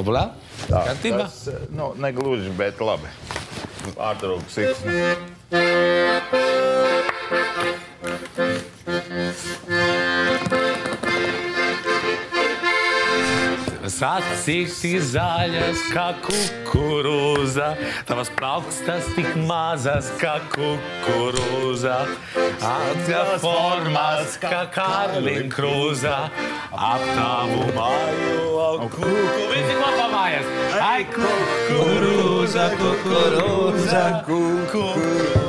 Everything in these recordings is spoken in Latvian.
Oblā? Tā, Kārtībā? tas, eh, nu, negluži, bet labi. Pārtrauks siksna. Acis ir zaļas kā kukurūza, tavas plaukstas tik mazas kā kukurūza. Atkal formas kā Karlīna krūza, ap tavu māju. Visi kopā mājas! Ai, kukurūza, kukurūza, kukurūza.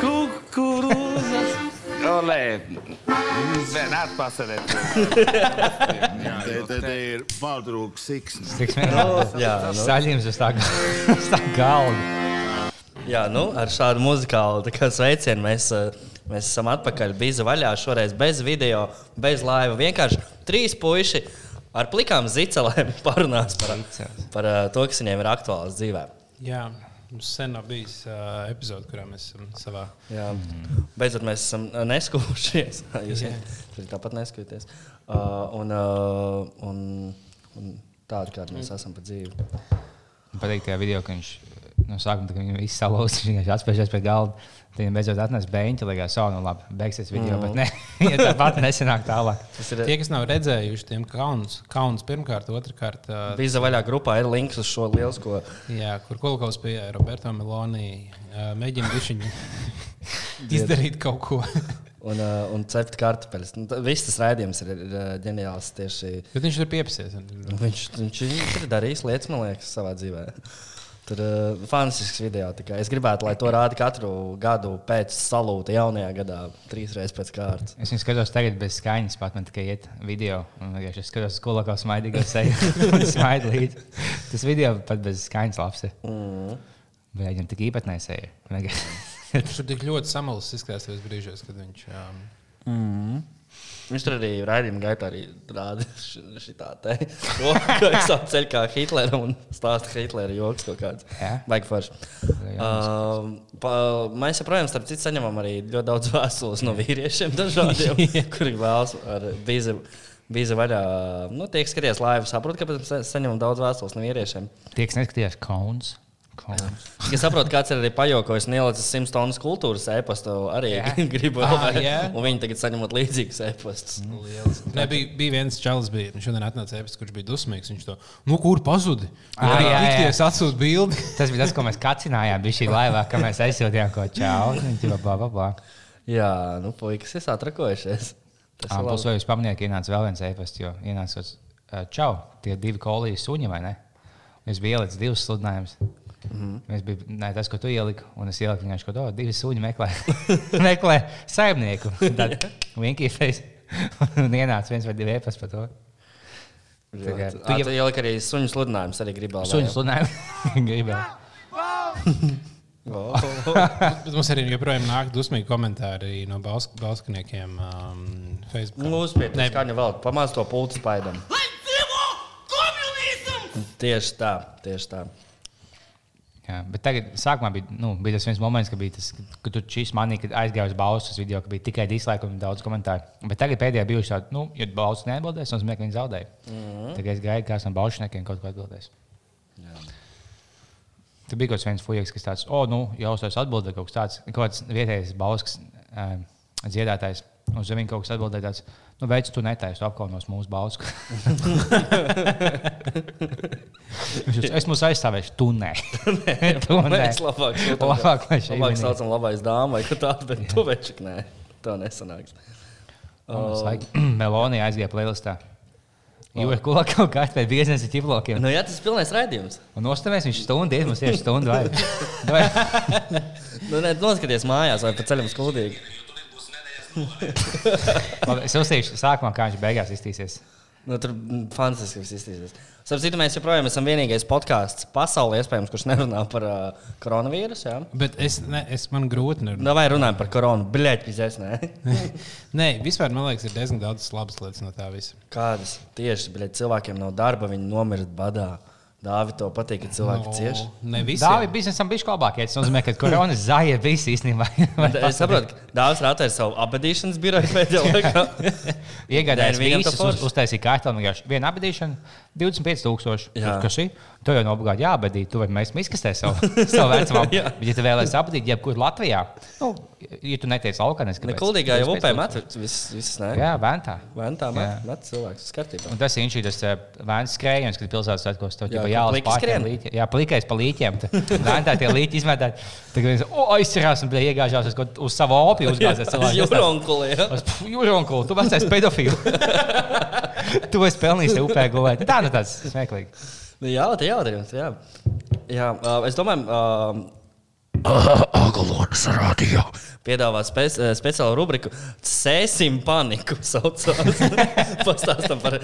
Kukurūza. Olē, nē, atpasarēt. Te, te, te ir pārtrauks siksna. Jā, nu, Saļņems uz tā, tā galda. jā, nu, ar šādu muzikālu sveicienu mēs, eh, mēs esam atpakaļ. Bija vaļā šoreiz bez video, bez laiva. Vienkārši trīs puiši ar plikām zicelēm parunās par, par eh, to, kas viņiem ir aktuāls dzīvē. Jā, mums sen nav bijis uh, epizode, kurā mēs esam savā. Jā. Beidzot, mēs esam eh, neskūšies. Jūs arī tāpat neskūties. Uh, un, uh, un, un tādu, kāda mēs esam pa dzīvi. Man patīk tajā video, ka viņš no sākuma viņam viss salūzis, viņš vienkārši atspēļas pie galda. Tad viņam beidzot atnesa beigta, lai gāja savu, nu labi, beigsies video, mm. bet ne, ja tāpat nesenāk tālāk. Tas ir Tie, kas nav redzējuši, tiem kauns, kauns pirmkārt, otrkārt, uh, Vīza vaļā grupā ir links uz šo lielisko. jā, kur Kulkovs pie Roberto Meloni uh, mēģina viņu izdarīt kaut ko. Un, uh, un cept kartupeļus. Nu, Viss tas raidījums ir, ir ģeniāls. Tieši, Bet viņš tur piepsies. viņš, viņš, viņš ir darījis lietas, man liekas, savā dzīvē. Tur ir uh, fantastisks video. tikai Es gribētu, lai to rāda katru gadu pēc salūta jaunajā gadā, trīs reizes pēc kārtas. Es viņu skatos tagad bez skaņas, pat man tikai iet video. Es skatos, ko lakā smaidīgo seju un smaidu līdzi. Tas video pat bez skaņas labs. Mm. Bet viņam tik īpatnēji seja. Viņš tur tik ļoti samalis izskatās tajos brīžos, kad viņš. Um, Viņš tur arī raidījuma gaitā arī rāda šī tādu ceļu kā Hitlera un stāsta Hitlera joks kaut kāds. Baigi forši. Uh, mēs joprojām, starp citu, saņemam arī ļoti daudz vēstules no vīriešiem, dažādiem, kuri vēlas ar bīzi. Bija vaļā, nu, tie, kas skatījās laivu, saprot, kāpēc mēs saņemam daudz vēstules no vīriešiem. Tie, kas neskatījās, kauns. Es saprotu, kāds ir arī pajokojis un ielicis 100 tonnas kultūras e-pastu. Arī Jā. gribu, Ah, jā. un viņi tagad saņemot līdzīgus e-pastus. Ne, bija, bija viens čalis, bija, viņš šodien atnāca ēpast, kurš bija dusmīgs. Viņš to, nu, kur pazudi? Ah, jā, jā. Tikties atsūta bildi. Tas bija tas, ko mēs kacinājām. Bija šī laivā, ka mēs aizsūtījām ko čau. Viņš jau bla, bla, bla. Jā, nu, puikas, es atrakojušies. Tas Ah, Plus, vai jūs pamanījāt, ka ienāca vēl viens e-pasts, jo ienāca čau, tie divi kolīji suņi vai ne? Es biju ielicis divus sludinājumus. Mm Mhm. -hmm. Es biju ne, tas, ko tu ieliki, un es ieliku vienkārši, ko tādu divi suņi meklē, meklē saimnieku. Tad vienkārši un ienāca viens vai divi e-pasti par to. Tikai- tu jau- ieliki arī suņu sludinājumus, arī gribēju. Suņu sludinājumu gribēju. Bet mums arī joprojām nāk dusmīgi komentāri no balsk balskaniekiem um, Facebook. Nu, uzspiediet, Ne. kā jau vēl, pamāc to pultu spaidam. Tieši tā, tieši tā. Jā, bet tagad sākumā bija, nu, bija tas viens moments, kad, bija tas, kad tu šīs manī, kad aizgāju uz balstu uz video, ka bija tikai dislike un daudz komentāru. Bet tagad pēdējā bija tāda, nu, ja balsts neatbildēs, nozīmē, ka viņi zaudēja. Mm -hmm. Tagad es gaidu, kāds no balšņiekiem kaut ko atbildēs. Tur bija kaut kāds fujaks, kas tāds, oh, nu, jau uzstājas atbildēt kaut kas tāds, kaut kāds vietējais balsks um, dziedātājs. Uz viņu kaut kas atbildēja tāds, nu, veids, tu netaisi, apkaunos mūsu teica, es mūs aizstāvēšu, tu nē. tu nē. Mēs labāk sūtam, Labāk, labāk saucam labais dāma vai kā tāda, bet tu večik nē, tā nesanāks. Oh. Melonija aizgāja playlistā. Jo ir ko kaut kā tāda biznesa ķiplokiem. Nu, jā, tas ir pilnais raidījums. Un nostamies viņš stundu, iet mums tieši stundu vai. Nu, ne, noskaties mājās vai pa ceļam skuldīgi. Labi, Es uzsīšu sākumā, kā viņš beigās iztīsies. Nu, tur mm, fantastiski iztīsies. Starp citu, mēs joprojām esam vienīgais podkāsts pasaulē, iespējams, kurš nerunā par uh, koronavīrusu. Jā? Bet es, ne, es man grūti nerunāt. Nu, vai runājam par koronu? Bļaigi, pizēs, nē. Nē, vispār man liekas, ir diezgan daudz labas lietas no tā visa. Kādas tieši bļaigi, cilvēkiem nav darba, viņi nomirst badā. Dāvi, to patīk, ka cilvēki no. cieš. Ne visi. Dāvi biznesam bija labākie. Tas nozīmē, ka koronas zāja visi īstenībā. Es saprotu, ka Dāvis rātā ir savu abadīšanas biroju pēdējā laikā. Iegādājās visus, uz, uztaisīja kārtām, vienkārši viena abadīšana, 25,000. Jā. Kas ir? To jau nav obligāti jāabadīt. Tu vari mēs izkastē savu, savu vecumā. Jā. Bet, ja tu vēlēsies abadīt, jebkur Latvijā, nu, ja tu netiec laukā, Ne neskatās. kuldīgā jau upē met visas, visas nē. Jā, ventā. Ventā met, cilvēks skatībā. Un tas ir viņš, tas eh, vēns skrējiens, kad pilsētas svētkos to Jā, jau kur jālas pliki pārkiem skrien. līķi. Jā, plikais pa līķiem. Vēntā tie līķi izmetēt. Tagad viens, o, aizcerās un iegāžās uz, uz savu opiju cilvēks. Jūronkuli, jā. Jūronkulu, tu vecais pedofils. tu esi pelnījis upē gulēt. Tā nu tāds smieklīgi. Nu, Jā, tā jautājums. Jā. Jā, uh, es domāju, Agalonas rādījā. piedāvāt spe speciālu rubriku Sēsim paniku. Pastāstam par,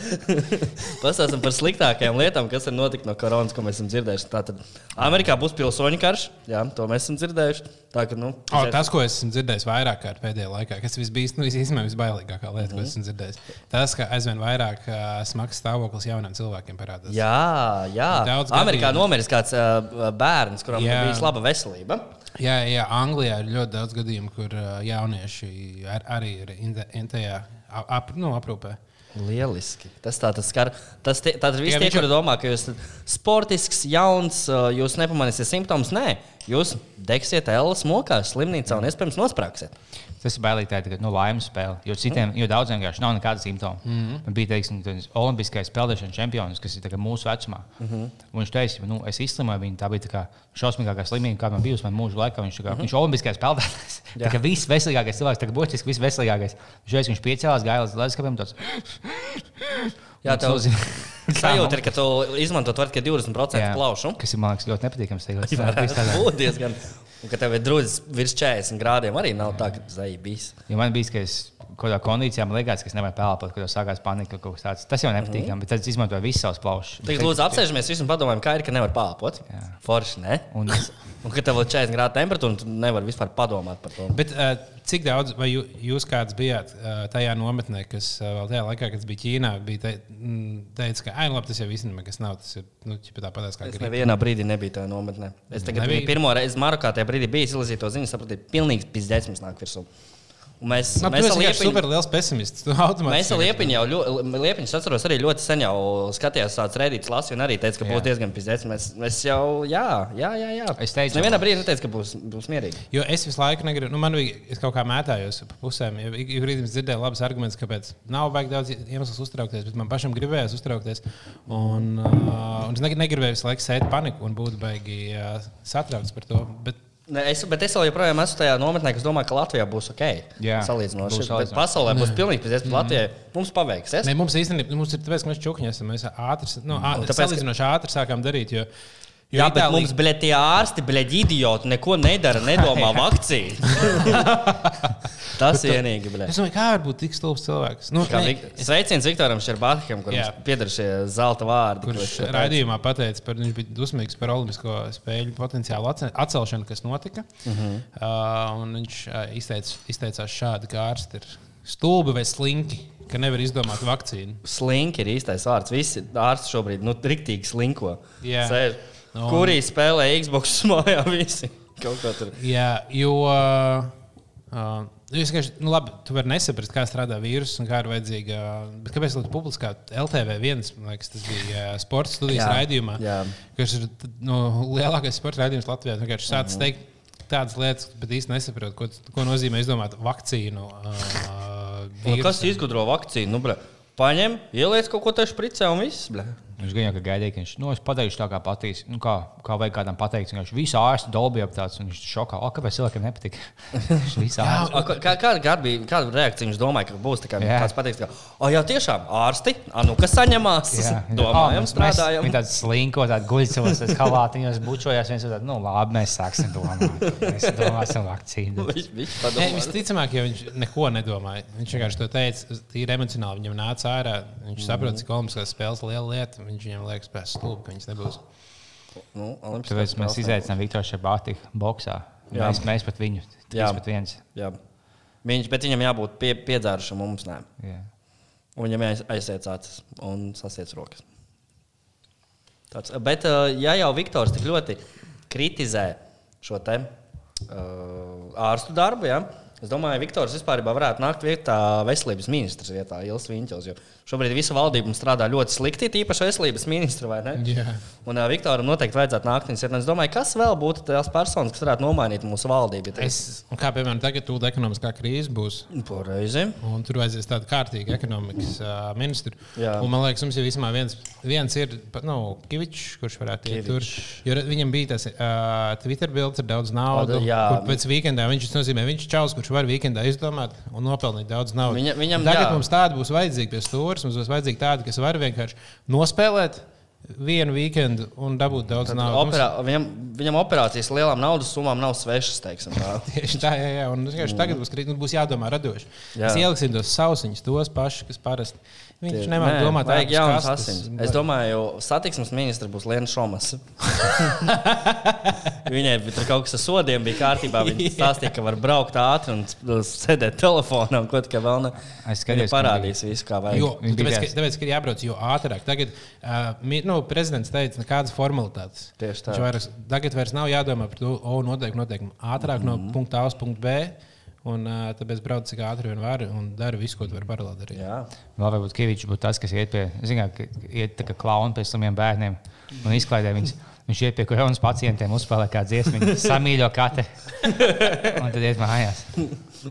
pastāstam par sliktākajām lietām, kas ir notikusi no koronas, ko mēs esam dzirdējuši. Tātad Amerikā būs pilsoņu karš, jā, to mēs esam dzirdējuši. Tā, ka, nu, O, tas, ko es esmu dzirdējis vairāk kārt pēdējā laikā, kas visbijis, nu, īstenībā visbailīgākā lieta, ko esmu dzirdējis, tas, ka aizvien vairāk uh, smags stāvoklis jauniem cilvēkiem parādās. Jā, jā. Daudz Amerikā gadījumu. nomiris kāds uh, bērns, kuram Jā. bija laba veselība. Jā, jā, Anglijā ir ļoti daudz gadījumu, kur jaunieši ar, arī ir inte- intajā ap, nu, aprūpē. Lieliski. Tas tā tas skar. Tas tie, tātad visi Jā, tie, kuri domā, ka jūs esat sportisks, jauns, jūs nepamanīsiet simptomus. Nē, jūs degsiet ēlas mokās, slimnīcā un iespējams nosprāgsiet. Tas ir bailīgi, tā ir tikai nu, laimes spēle. Jo citiem, jo daudziem vienkārši nav nekāda simptoma. Mm -hmm. Man bija teiksim, olimpiskais peldēšanas čempions, kas ir tā mūsu vecumā. Mm -hmm. Viņš teica, nu, es izslimoju viņu. Tā bija tā kā šausmīgākā slimība, kāda man bijusi manā mūža laikā. Viņš, tā kā, mm -hmm. viņš ir olimpiskais peldētājs. Tā kā viss veselīgākais cilvēks, tā kā būtiski viss veselīgākais. Viņš reiz viņš piecēlās, gāja līdz leduskapim. Tāds, Jā, Un tas nozīmē- sajūta ir, ka tu izmanto to tikai 20% Jā. plaušu. kas ir man liekas ļoti nepatīkams. Tas būtu diezgan. Un, ka tev ir drudzis virs 40 grādiem, arī nav tā, ka zvaigznes bijis. Jo man bija, ka es kādā kondīcijā man liekas, ka es nevaru pelnīt, kad jau sākās panika kaut kas tāds. Tas jau nepatīkami, mm -hmm. bet tad es izmantoju visus savus plaušus. Tagad, lūdzu, apsēžamies visi un padomājam, kā ir, ka nevar pārpot. Forši, ne? Un es- un ka tev ir 40 grādu temperatūra, un tu nevari vispār padomāt par to. Bet, uh, cik daudz, vai jū, jūs kāds bijāt uh, tajā nometnē, kas uh, vēl tajā laikā, kad es biju Ķīnā, bija te, mm, teicis, ka, ah, labi, tas jau īstenībā kas nav. Tas ir nu, tāpat kā Es gribi. nevienā brīdī nebiju tajā nometnē. Es biju pirmo reizi Marokā, tajā brīdī biju izlasījis to ziņu, sapratu, ka pilnīgs pizdēts mums nāk virsū. Un mēs, Nu, mēs, esam Liepiņu- super liels pesimists. Mēs ar Liepiņu jau ļoti, Liepiņš atceros, arī ļoti sen jau skatījās tāds rēdīts lasu, un arī teica, ka būs Jā. diezgan pizdēts. Mēs, mēs jau, jā, jā, jā. jā. Es teicu- nevienā brīdī neteicu, ka būs, būs mierīgi. Jo es visu laiku negribu, nu, man bija, es kaut kā mētājos pa pusēm. Ja ik es dzirdēju labus argumentus, kāpēc nav vajag daudz iemeslu uztraukties, bet man pašam gribējās uztraukties. Un, uh, un es neg- negribēju visu laiku sēt paniku un būt baigi uh, satraukts par to. Bet, Ne, es, bet es joprojām esmu tajā nometnē, kas domā, ka Latvijā būs ok. Jā, salīdzinoši. būs Bet salīdzinoši. pasaulē būs pilnīgi pizdēts, bet Latvijai mums paveiksies. ne, mums īstenībā mums ir tāpēc, ka mēs čukņi esam. Mēs ātri, nu, ā, Un tāpēc, ka- salīdzinoši ātri sākām darīt. Jo, jo Jā, bet Itālija- mums, blēd, tie ārsti, blēd, idioti, neko nedara, nedomā vakcīnu. Tas ir vienīgi, blēd. Es domāju, kā var būt tik stulbs cilvēks. Nu, Kā ne, Vik- Sveiciens Viktoram Šerbātikam, Jā. kurš pieder šie zelta vārdi. Kurš šeit raidījumā pateica, ka viņš bija dusmīgs par Olimpisko spēļu potenciālu atce- atcelšanu, kas notika. Uh Mhm. -huh. uh, un viņš uh, izteica, izteicās šādi, ka ārsti ir stulbi vai slinki, ka nevar izdomāt vakcīnu. Slinki ir īstais vārds. Visi ārsti šobrīd nu, riktīgi slinko. Jā. Sēž. Un- Kurī spēlē Xbox mājā visi? Kaut kā tur. Jā, jo. Uh, Es vienkārši, nu, labi, tu vari nesaprast, kā strādā vīruss un kā ir vajadzīga. Bet kāpēc gan publiskā LTV viens, man liekas, tas bija sports studijas Jā, raidījumā, jā. kas ir nu, lielākais sporta raidījums Latvijā. Viņš vienkārši sācis Mhm. teikt tādas lietas, bet īsti nesaprot, ko, ko nozīmē izdomāt vakcīnu. Uh, Nu, kas izgudro vakcīnu? Nu, ble, paņem, ieliec kaut ko tādu špricē un viss. Ble. Viņš gan jau ka gaidīja, ka viņš nu, es pateikšu tā, kā patīs. Nu, kā, kā vajag kādam pateikt, viņš visu ārstu dolbīja ap tāds, un viņš šokā, o, kāpēc cilvēkiem nepatīk. Kā, kā, kā bija, kāda reakcija viņš domāja, ka būs? Tā kā kāds pateiks, ka, oh, jā, tiešām ārsti, a, nu, kas saņemās? Jā, Domājam, mēs- strādājam. Viņi tādi slinko, tādi guļcos, tas halātiņos bučojās. Viens otru, nu, labi, mēs sāksim domāt. Mēs domāsim vakcīnu. Viņš, viņš padomā. visticamāk, ja viņš neko nedomāja. Viņš vienkārši to teica, tīri emocionāli. Viņam nāca ārā. Viņš saprot, cik olimpiskās spēles liela lieta. Viņš viņam liekas, pēc stūra, ka viņas nebūs. Nu, Tāpēc mēs izaicinām Viktoru Šabātiku boxā. Jā. Mēs, mēs pat viņu. Jā. Viņš, bet viņam jābūt pie, piedzērušam, mums nē. Jā. Un viņam jāiz- aiziet acis un sasiet rokas. Tāds, bet, ja jau Viktors tik ļoti kritizē šo te, uh, ārstu darbu, ja, es domāju, Viktors vispār varētu nākt vietā veselības ministrs vietā, Ilis Viņķels. Šobrīd visa valdība strādā ļoti slikti, tīpaši veselības ministra, vai ne? Jā. Un uh, Viktoram noteikti vajadzētu nākt viņas vietā. Es domāju, kas vēl būtu tās personas, kas varētu nomainīt mūsu valdību. Es, kā piemēram, tagad tūlīt ekonomiskā krīze būs. Pareizi. Un tur vajadzēs tādu kārtīgu ekonomikas uh, ministru. Jā. Un, man liekas, mums jau vismaz viens, viens ir nu, Kavičs, kurš varētu iet tur. Jo viņam bija tas uh, Twitter bildes ar daudz naudas. Pēc weekendā viņš nozīmē, viņš ir čaus, kurš var weekendā izdomāt un nopelnīt daudz naudas. Viņa- viņam, Tagad jā. mums tāda būs vajadzīga pie stūres. Mums būs vajadzīga tāda, kas var vienkārši nospēlēt vienu weekendu un dabūt daudz naudas. Mums- Operā, viņam, viņam operācijas lielām naudas summām nav svešas. teiksim tā. Tieši tā, jā, jā. Un, vienkārši tagad būs, nu, būs jādomā radoši. Jā. Mēs ieliksim tos sausiņus, tos pašus, kas parasti. Viņš Tie- nemāķi Nē, domāt, vajag ārpus jaunas asins. Es domāju, satiksmes ministra būs Liena Šomas. Viņai tur kaut kas ar sodiem, bija kārtībā. Viņa stāstīja, ka var braukt ātri un s- sēdēt telefonā. un Ko tikai vēl ne. Es skatījos, Viņa parādīs visu, kā vajag. Jo, tāpēc, ka, tāpēc, ka ir jābrauc jo ātrāk. Tagad uh, nu, prezidents teica, nekādas formalitātes. Tieši tā. Vairs, tagad vairs nav jādomā par to, o, noteikti, noteikti ātrāk mm -hmm. no punkta A uz punktu B. Un, uh, tāpēc brauc cik ātri vien var un dara visu, ko tu vari paralēli darīt. Jā. Vēl varbūt Kavičs būtu tas, kas iet pie, zināt, ka iet tā kā klauni pie slimiem bērniem un izklaidē viņus. Viņš iet pie koronas pacientiem, uzspēlē kādu dziesmu, samīļo kate. Un tad iet mājās.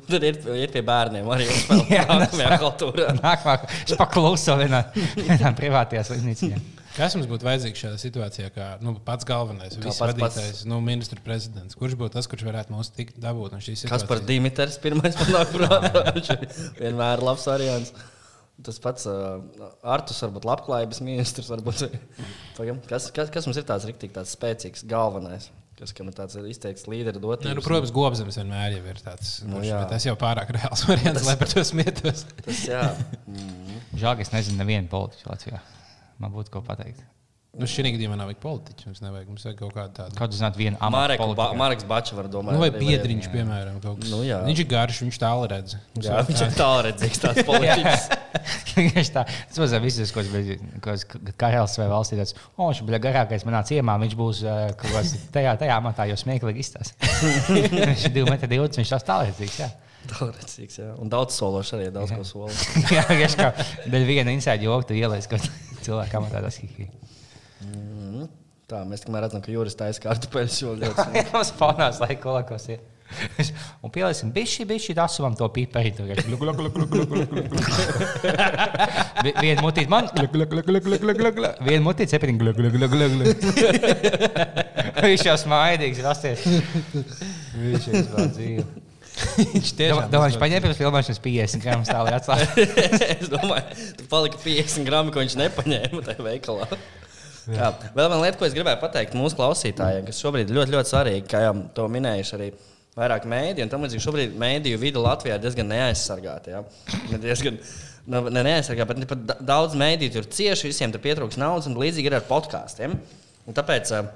Tad ir, ir pie bērniem arī uzspēlēt kultūrā. Nākamā, viņš pakluso vienā, vienā privātajā slimnīcā. Kas mums būtu vajadzīgs šādā situācijā, kā nu, pats galvenais, pats- visvadītājs, nu, ministra prezidents? Kurš būtu tas, kurš varētu mūs tikt dabūt no šīs Kas par situācijas? Dimitris pirmais panāk prātā? Ir vienmēr labs variants. Tas pats uh, Artus, varbūt labklājības ministrs. Varbūt. Kas, kas, kas mums ir tāds rīktīgi, tāds spēcīgs galvenais? Kas kam ir tāds izteikts līderis? Nē, nu, protams, gobzems vienmēr jau ir tāds. Nu, Nu, jā. tas jau pārāk reāls variants, lai par to smietos. Tas, jā. Žēl, ka es nezinu nevienu politiķu Latvijā. Man būtu ko pateikt. Nu, šī gadījumā nav vajag politiķi. Mums nevajag, mums vajag kaut kādu tādu. Kādu zināt, vienu Marek, ba. Mareks Bačs var domāt. Nu, vai biedriņš, piemēram, kaut kas. Nu, jā. viņš ir garš, viņš tālu redz. Jā, viņš ir tādu. tālredzīgs, tāds politiķis. Viņš tā, tas mazliet visus, ko es karalis vai valstī tāds, o, viņš bija garākais manā ciemā, viņš būs kaut kāds tajā, tajā amatā, jo smieklīgi izstāsta. viņš ir 2,20 m, viņš tās tālredzīgs, jā. Tālredzīgs, jā. Un daudz sološs arī, daudz ko sola. jā, viņš kā dēļ viena inside joku tu ielaiz, ka cilvēkam amatā tas hihi. Tā, mēs tikmēr redzam, ka Juris taisa kartupeļus, jo ļoti smieklīgi. Mums fonās laika kolakos ir. Un pieliesim bišķi, bišķi, dasuvam to piperi. Vienu mutīt man. Vienu mutīt gluk. Viņš jau smaidīgs, rasties. Viņš jau dzīvo. Viņš tiešām Domāju, viņš paņēma pirms filmēšanas 50 gramus tālāk atslēgt. es domāju, tur palika 50 gramu, ko viņš nepaņēma tajā veikalā. Jā. Vēl viena lieta, ko es gribēju pateikt mūsu klausītājiem, kas šobrīd ir ļoti, ļoti svarīga, kā jau to minējuši arī vairāk mēdīju, un tam līdzīgi šobrīd mēdīju vide Latvijā ir diezgan neaizsargāta. Ja? Diezgan ne, ne neaizsargāta, bet pat da- daudz mēdīju tur cieši, visiem tur pietrūks naudas, un līdzīgi ir ar podkāstiem. Tāpēc eh,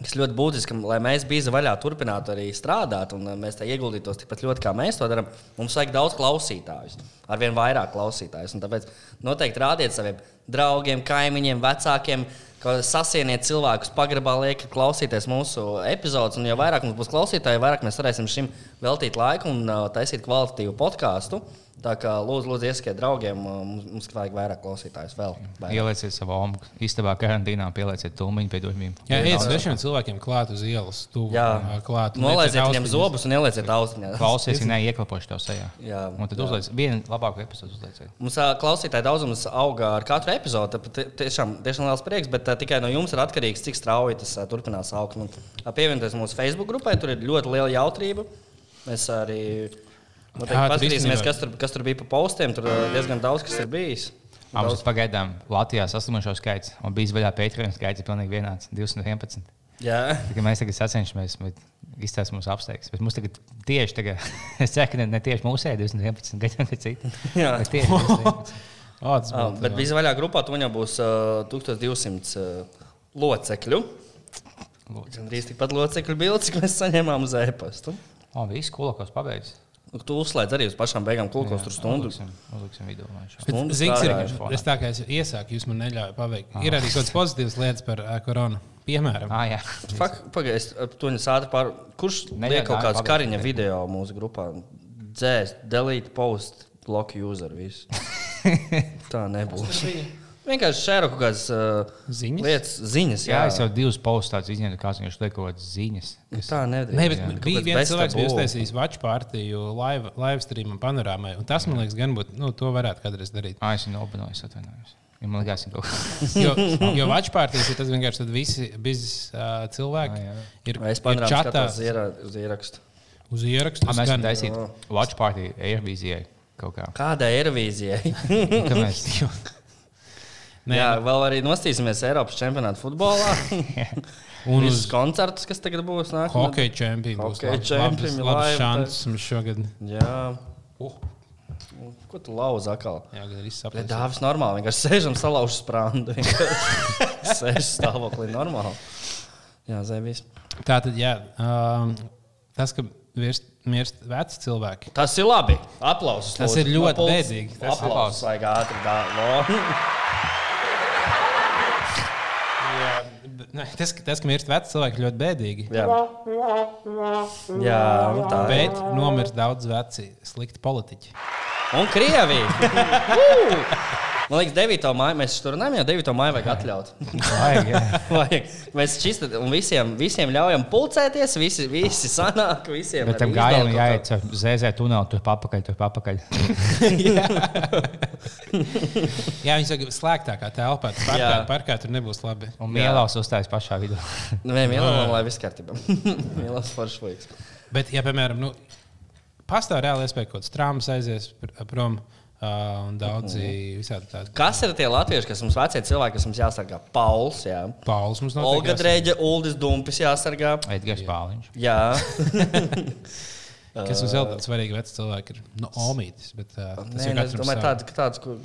tas ļoti būtiski, lai mēs bīza vaļā turpinātu arī strādāt, un eh, mēs tā ieguldītos tikpat ļoti, kā mēs to darām. Mums vajag daudz klausītājus, ar vien vairāk klausītājus. Tāpēc noteikti rādiet saviem draugiem, kaimiņiem, vecākiem. ka Sasieniet cilvēkus, pagrabā liek klausīties mūsu epizodus. Un, jo vairāk mums būs klausītāji, jo vairāk mēs varēsim šim veltīt laiku un uh, taisīt kvalitatīvu podkāstu. Tā kā lūdzu, lūdzu iesakiet draugiem, uh, mums, mums vajag vairāk klausītājus. Vēl, vairāk. Ielieciet savu omu, istabā karantīnā, pielieciet tūmiņu pie durvīm. Jā, ejiet svešiem cilvēkiem klāt uz ielas. Tuvu, Jā, ā, klāt. lieciet viņiem zobus un ielieciet austiņās. Klausies, ja neieklapošu tev sejā. Jā, Un tad uzliec vienu labāku epizodu. Uzlieciet. Mums ā, klausītāju daudzums auga ar katru tie- Tiešām, tiešām liels prieks, bet tikai no jums ir atkarīgs, cik strauji tas turpinās augt. Un, ā, Pievienoties mūsu Facebook grupai, tur ir ļoti liela jautrība. Mēs arī paskatīsimies, īstenībā- kas tur, kas tur bija pa postiem. Tur diezgan daudz kas ir bijis. Mums ir pagaidām Latvijā saslimušo skaits, un bija vaļā Patreon skaits ir pilnīgi vienāds - 211. jā, Tikai mēs tagad sacenšamies, bet izstāstīs mūsu apsteigs. Bet mums tagad tieši tagad, es ceru, ka ne, ne tieši mūsu 211, bet gan citi. Jā. Bet tieši 211. Ā, tas būtu, bet jā. bija vaļā grupā, tur jau būs ā, 1200 ā, locekļu. Gan drīz tikpat locekļu bildes, cik mēs saņēmām uz e-pastu. O, viss kolokos pabeigts. Nu, Tu uzslēdz arī uz pašām beigām kulkos tur stundu. Uzliksim, video. Zings ir, es tā kā es iesāku, jūs man neļaujat paveikt. Ir arī kaut kādas pozitīvas lietas par ā, koronu. Piemēram, Ah. Pagaidiet, to viņas ātri pār. Kurš liek kaut kādas kariņa video mūsu grupā? Dzēst, delete, post, block user. Visu. tā nebūs. Vienkārši šēro kaut kādas uh, Ziņas? lietas, ziņas. Jā, Jā, es jau divus postus izņēmu, kā viņš liek kaut kādas ziņas. Kas... tā nedrīkst. Nē, bet Jā. bija Kaut kāds viens cilvēks, kas uztaisījis watch partiju live, live streamam panorāmai. Un tas, man liekas, gan būtu, nu, to varētu kādreiz darīt. Ah, es viņu nobinojos, atvainojos. Ja man liekas, ka Jo, jo watch partijas ir tas vienkārši tad visi biznesa uh, cilvēki. Ah, jā. ir, Es ir panorāmu čatā uz ierakstu. uz ierakstu. Ah, mēs taisīt Watch Party Airbnb kaut kā. Kādai Eirovīzijai? Nē, Jā, vēl arī nostīsimies Eiropas čempionāta futbolā. un uz koncertus, kas tagad būs nākamā. hokeja čempionu būs Hokeja čempioni, labs- šansas mums šogad. Jā. Uh. Ko tu lauzi atkal? Jā, arī sapratu. dāvis normāli, vienkārši sēžam salaužu sprāndu. Sēž stāvoklī normāli. Jā, zēbīs. Tā tad, jā, um, tas, ka mirst, mirst veci cilvēki. Tas ir labi. Aplausus. Tas lūdzu. ir ļoti bēdīgi. Tas- Aplausus vajag ātri ne, tas, tas, ka mirst veci cilvēki, ļoti bēdīgi. Jā, Jā tā ir. Bet nomirst daudz veci, slikti politiķi. Un Krievija. Man liekas, 9. maijā mēs tur runājam, jau 9. maijā vajag atļaut. vajag. Vajag. Mēs šis un visiem, visiem ļaujam pulcēties, visi, visi sanāk, visiem. Bet tam kaut jāiet zēzē tunelī, tur papakaļ, tur papakaļ. Jā, viņi saka, slēgtākā telpā, tas parkā, Jā. parkā tur nebūs labi. Un mielās uzstājas pašā vidū. Nu, Nē, mielām, lai viss kārtībā. Mielās foršs vajag. Bet, ja, piemēram, nu, pastāv reāli iespēja, ka kaut kāds trāmas aizies pr- prom, uh, un daudzi visādi tādi. Kas ir tie latvieši, kas mums vecie cilvēki, kas mums jāsargā? Pauls, jā. Pauls mums Olga noteikti. Dreģa, Uldis Dumpis jāsargā. Edgars Pāliņš. Jā. Kas mums vēl tāds svarīgi veci cilvēki ir? Nu, Omītis, bet uh, Nē, nu, es domāju, tāds, tāds kur.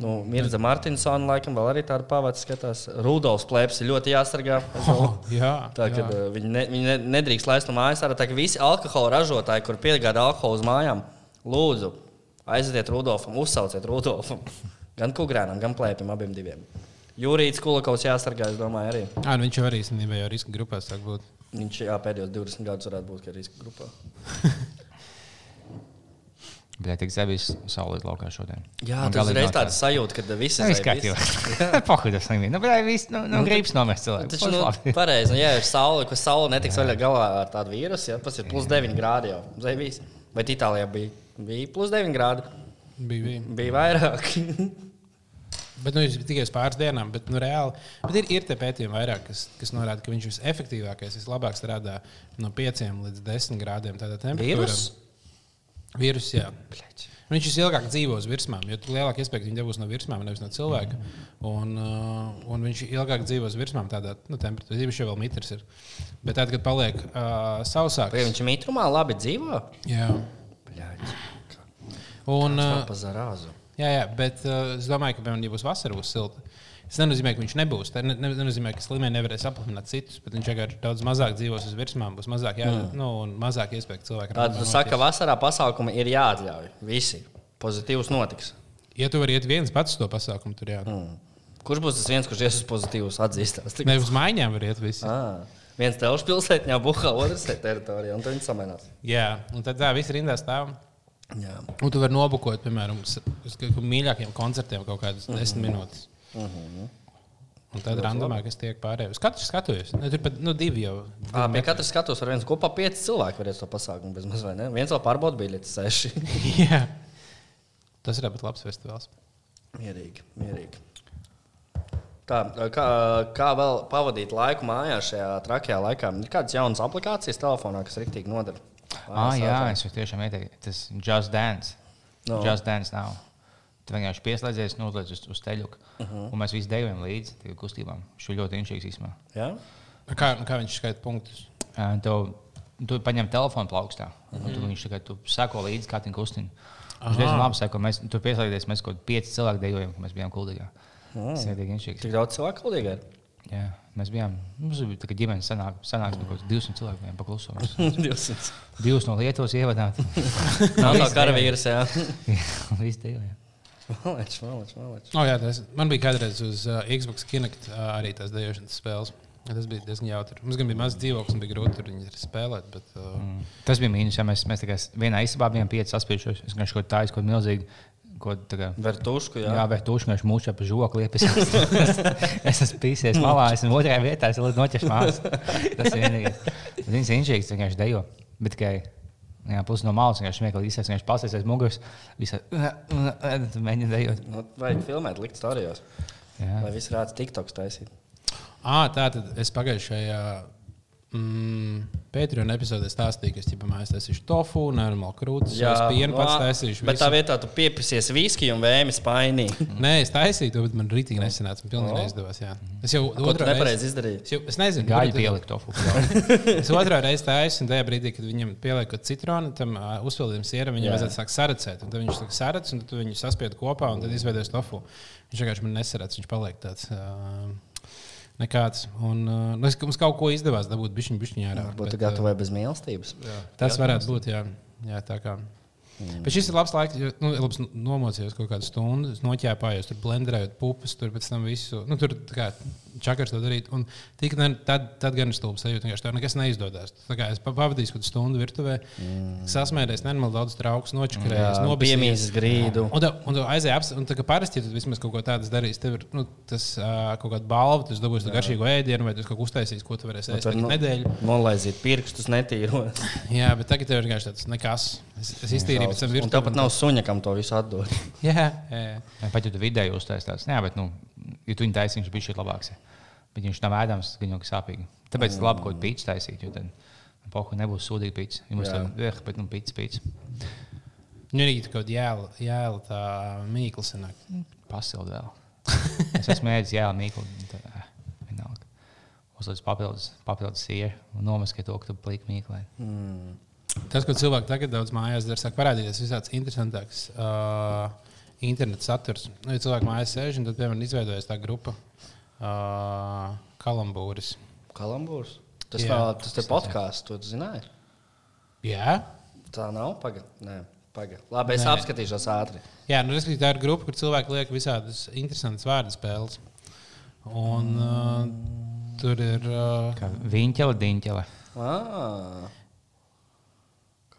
Nu, Mirza Martinsona laikam vēl arī tāda pavāca skatās. Rudolfs plēps ir ļoti jāsargā. Oh, jā, Tā, jā. kad, uh, viņi, ne, viņi ne, nedrīkst laist no mājas ārā. Tā kā visi alkohola ražotāji, kur piegādā alkoholu uz mājām, lūdzu, aiziet Rudolfam, uzsauciet Rudolfam. Gan kukurēnam, gan plēpim, abiem diviem. Jūrīts Kulakovs jāsargā, es domāju, arī. À, nu viņš jau arī īstenībā jau riska grupā sāk būt. Viņš jā, pēdējos 20 gadus varētu būt kā riska grupā. Bet tik zebīs saulīt laukā šodien. Jā, tas ir galīgi reiz nav tāds sajūta, ka visi Nu, viss kārtībā. Pohudas līmenī. Nu, bet viss, nu, nu gribas nomest cilvēku. Tas ir pareizi. Nu, jā, ir saule, ka saule netiks vaļā galā ar tādu vīrusu. Jā, tas ir plus 9 grādi jau. Zvaigznes. Bet Itālijā bija, bija plus 9 grādi. Bija, bija. Bija vairāk. Bet nu, tikai uz pāris dienām, bet nu, reāli. Bet ir, ir pētījumi vairāk, kas, kas norāda, ka viņš visefektīvākais, vislabāk strādā no 5 līdz 10 grādiem. Tādā temperatūrā. Vīrus? Vīrus, jā. Un Viņš visilgāk dzīvo uz virsmām, jo lielāka iespēja, ka viņi dabūs no virsmām, nevis no cilvēka. Un, uh, un viņš ilgāk dzīvo uz virsmām, tādā nu, temperatūrā. Viņš jau vēl mitrs ir. Bet tad, kad paliek uh, sausāks, Vai viņš mitrumā labi dzīvo? jā. Bļaļ, Un, uh. Jā, jā, bet uh, es domāju, ka, piemēram, ja būs vasara, būs silta. Tas nenozīmē, ka viņš nebūs. Tas ne, ne, nenozīmē, ka slimie nevarēs aplipināt citus, bet viņš vienkārši daudz mazāk dzīvos uz virsmām, būs mazāk, jā, mm. nu, un mazāk iespēja, ka cilvēki Tad tu saki, ka vasarā pasākumi ir jāatļauj. Visi. Pozitīvs notiks. Ja tu vari iet viens pats uz to pasākumu, tur jā. Mm. Kurš būs tas viens, kurš ies uz pozitīvus atzīstās? Ne uz maiņām var iet visi. Ah, viens telšu pilsētā, buhā, otrs te teritorijā, un tad viņi samainās. Jā, un tad tā viss rindā stāv. Jā. Un tu vari nobukot, piemēram, uz mīļākiem koncertiem kaut kādas Mhm. desmit minūtes. Un tad randomā, kas tiek pārējais. Katrs skatos. Ne, tur pat nu, divi jau. À, pie katras skatus var viens kopā pieci cilvēki varēs to pasākumu bez mazliet. Ne? Viens vēl pārbauda biļetes seši. Jā. Tas ir ļoti labs festivāls. mierīgi, mierīgi. Tā, kā, kā vēl pavadīt laiku mājās šajā trakajā laikā? Ir kādas jaunas aplikācijas telefonā, kas rīktīgi nodara? Ah, jā, telefā. es tiešām ieteikt. Tas Just Dance. No. Just Dance nav. Tu vienkārši pieslēdzies, noliec uz, uz teļu. Uh -huh. Un mēs visi dejojam līdzi tajām kustībām. Šis ļoti inšīgs īstenībā. Jā? Kā, kā viņš skaita punktus? Uh, Tu, tu paņem telefonu plaukstā. Uh -huh. Tu viņš tikai tu sako līdzi, kā viņa kustina. Viņš diezgan labi sako. Mēs tur pieslēdzies, mēs kaut kādi pieci cilvēki dejojam, kad mēs bijām kuldīgā. Tas ir diezgan inšīgs. Tik daudz cilvēku kaldīgi ir. Jā, mēs bijām. Mums bija tā kā ģimenes sanāk, sanāks, bija kaut kāds 200 cilvēku vienā paklusumā. 200. Divus no Lietuvas ievadāt. Nav tā karavīrs, jā. Viss divi. jā. Malečs, malečs, malečs. Oh, jā, tas, man bija kādreiz uz uh, Xbox Kinect uh, arī tās dejošanas spēles. Ja, tas bija diezgan jautri. Mums gan bija mazs dzīvoklis, un bija grūti tur spēlēt. Bet, uh, mm. Tas bija mīnus, ja mēs, mēs kā vienā istabā bijām pieci saspiežoši. Es kaut kā tādu, kaut milzīgu. Ko, tā Vertušku, jā, jā. tu vienkārši mūžā pa žokli liepis. es esmu pīsies malā, esmu otrajā vietā, es esmu noķers mājas. Tas ir vienīgais. Viņš ir inžīgs, vienkārši dejo. Bet tikai jā, pusi no malas vienkārši smieklīgi izsaka, viņš pasēs aiz muguras. Visā mēģina dejot. Nu, vajag filmēt, likt storijos. Jā. Lai viss rāds TikToks taisīt. ah, tā tad es pagājušajā mm, Patreon epizodē stāstīju, ka es ķipā mājās taisīšu tofu, normālu krūtis, jā, pienu pats taisīšu. Bet tā vietā tu piepisies viskiju un vēmi spainī. Nē, es taisīju to, bet man rītīgi nesanāca. Man pilnīgi neizdevās. Jā. Es jau otrā nepareizi izdarīji? Es, jau, es nezinu, kur tad- pielikt tofu. Es otrā reizē tādu, un tajā brīdī, kad viņam pieliek citronu, tam uh, uzpildījuma sieram, viņam vajadzētu sākt saracēt. Un tad viņš sāk saracēt, un tad tu viņu saspied kopā, un tad izveidojas tofu. Viņš vienkārši man nesarāc, viņš paliek tāds. Uh, Nekāds. Un, uh, nu, es, mums kaut ko izdevās dabūt, bišķiņ, bišķiņ ārā. Būtu bet, gatavai bez mīlestības. uh, Tas varētu būt, jā. jā tā kā. Mm. Bet šis ir labs laiks, jo nu, labs nomocījos kaut kādu stundu, noķēpājos, tur blenderējot pupas, tur pēc tam visu. Nu, tur kā čakars to darīt. Un tik, ne, tad, tad gan ir stulbs sajūta, ka tev nekas neizdodas. Es pa- pavadīju kaut stundu virtuvē, mm. sasmējies, nenormāli daudz trauks, nočakarējis, nobijis. Piemīzes grīdu. Un, tā- un tu aizēji apsi, un tā kā parasti, ja tu vismaz kaut ko tādu darīsi, tev ir nu, tas uh, kaut kāda balva, tu dabūsi to garšīgo ēdienu, vai tu kaut ko uztaisīsi, ko tu varēsi ēst Tur tagad nu- nedēļu. Nolaizīt pirkstus netīros. Jā, bet tagad tev ir vienkārši tāds nekas. Es, es iztīrīju virtuvē. tāpat nav suņa, kam to visu atdot. Jā, jā, jā. Pat ja tu vidēji uztaisīsi tāds, jā, bet, nu, ja tu viņu taisīsi, viņš bija labāks. Bet viņš nav ēdams, viņam ir sāpīgi. Tāpēc ir labi kaut kādu pīci taisīt, jo tad pohu nebūs sūdīga pīci. Ja mums Jā. tā ir, bet, nu, pīci, pīci. Nu, arī kaut kāda jēla, jēla tā mīkla sanāk. Pasildi vēl. Es esmu mēģinājis jēlu mīklu. eh, Vienalga. Uzliek papildus, papildus sieru un nomaskē to, ka tu plīki mīklē. Tas, ko cilvēki tagad daudz mājās dara, sāk parādīties visāds interesantāks uh, interneta saturs. Nu, ja cilvēki mājās sēž, un tad, piemēram, izveidojas tā grupa uh, Kalambūris. Kalambūrs. Tas, Jā. nav, tas ir podkāsts, to tu zināji. Jā, Tā nav pagaidi. Nē, pagaidi. Labi, es Nē. apskatīšos ātri. Jā nu, respektīvi, tā ir grupa, kur cilvēki liek visādas interesantas vārdu spēles. Un uh, tur ir. Uh, Kā viņķele, diņķele. Ah,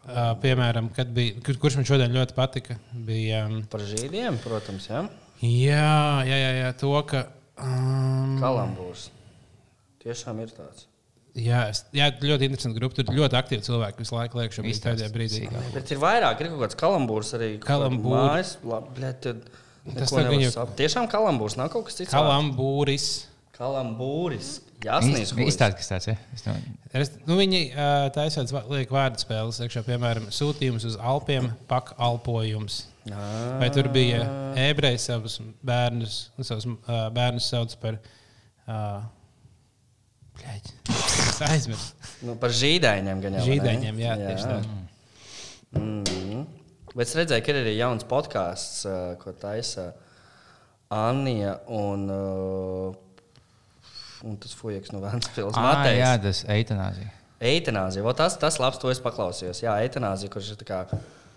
uh, piemēram, kad bija, kur, kurš man šodien ļoti patika, bija. Um, par žīdiem, protams, jā. jā, jā, jā, jā, to, ka. Um, Kalambūrs. Tiešām ir tāds. Jā, es, jā, ļoti interesanti grupa. Tur ļoti aktīvi cilvēki visu laiku liek šo brīdi, pēdējā brīdī. Bet ir vairāk, ir kaut kāds kalambūrs arī. tad Tas viņu- sap- Tiešām kalambūrs, nav kaut kas cits. Kalambūris. Kalambūris. Jāsnīgs. Izstāsti, kas tāds ir. Es no- Es, nu, viņi uh, taisās liek vārdu spēles, iekšā, piemēram, sūtījums uz Alpiem, pakalpojums. Vai tur bija ebreji savus bērnus, nu, savus uh, bērnus sauc par. Uh, es aizmirsu. Nu, par žīdaiņiem gan jau. ne? Žīdaiņiem, jā, tieši tā. Mm. Bet es redzēju, ka ir arī jauns podkāsts, ko taisa Anija un, uh, un tas fujaks no Vēncpils. Matejs. Jā, tas eitanāzija. Eitanāzija. Vot Tas, tas labs, to es paklausījos. Jā, eitanāzija, kurš ir tā kā,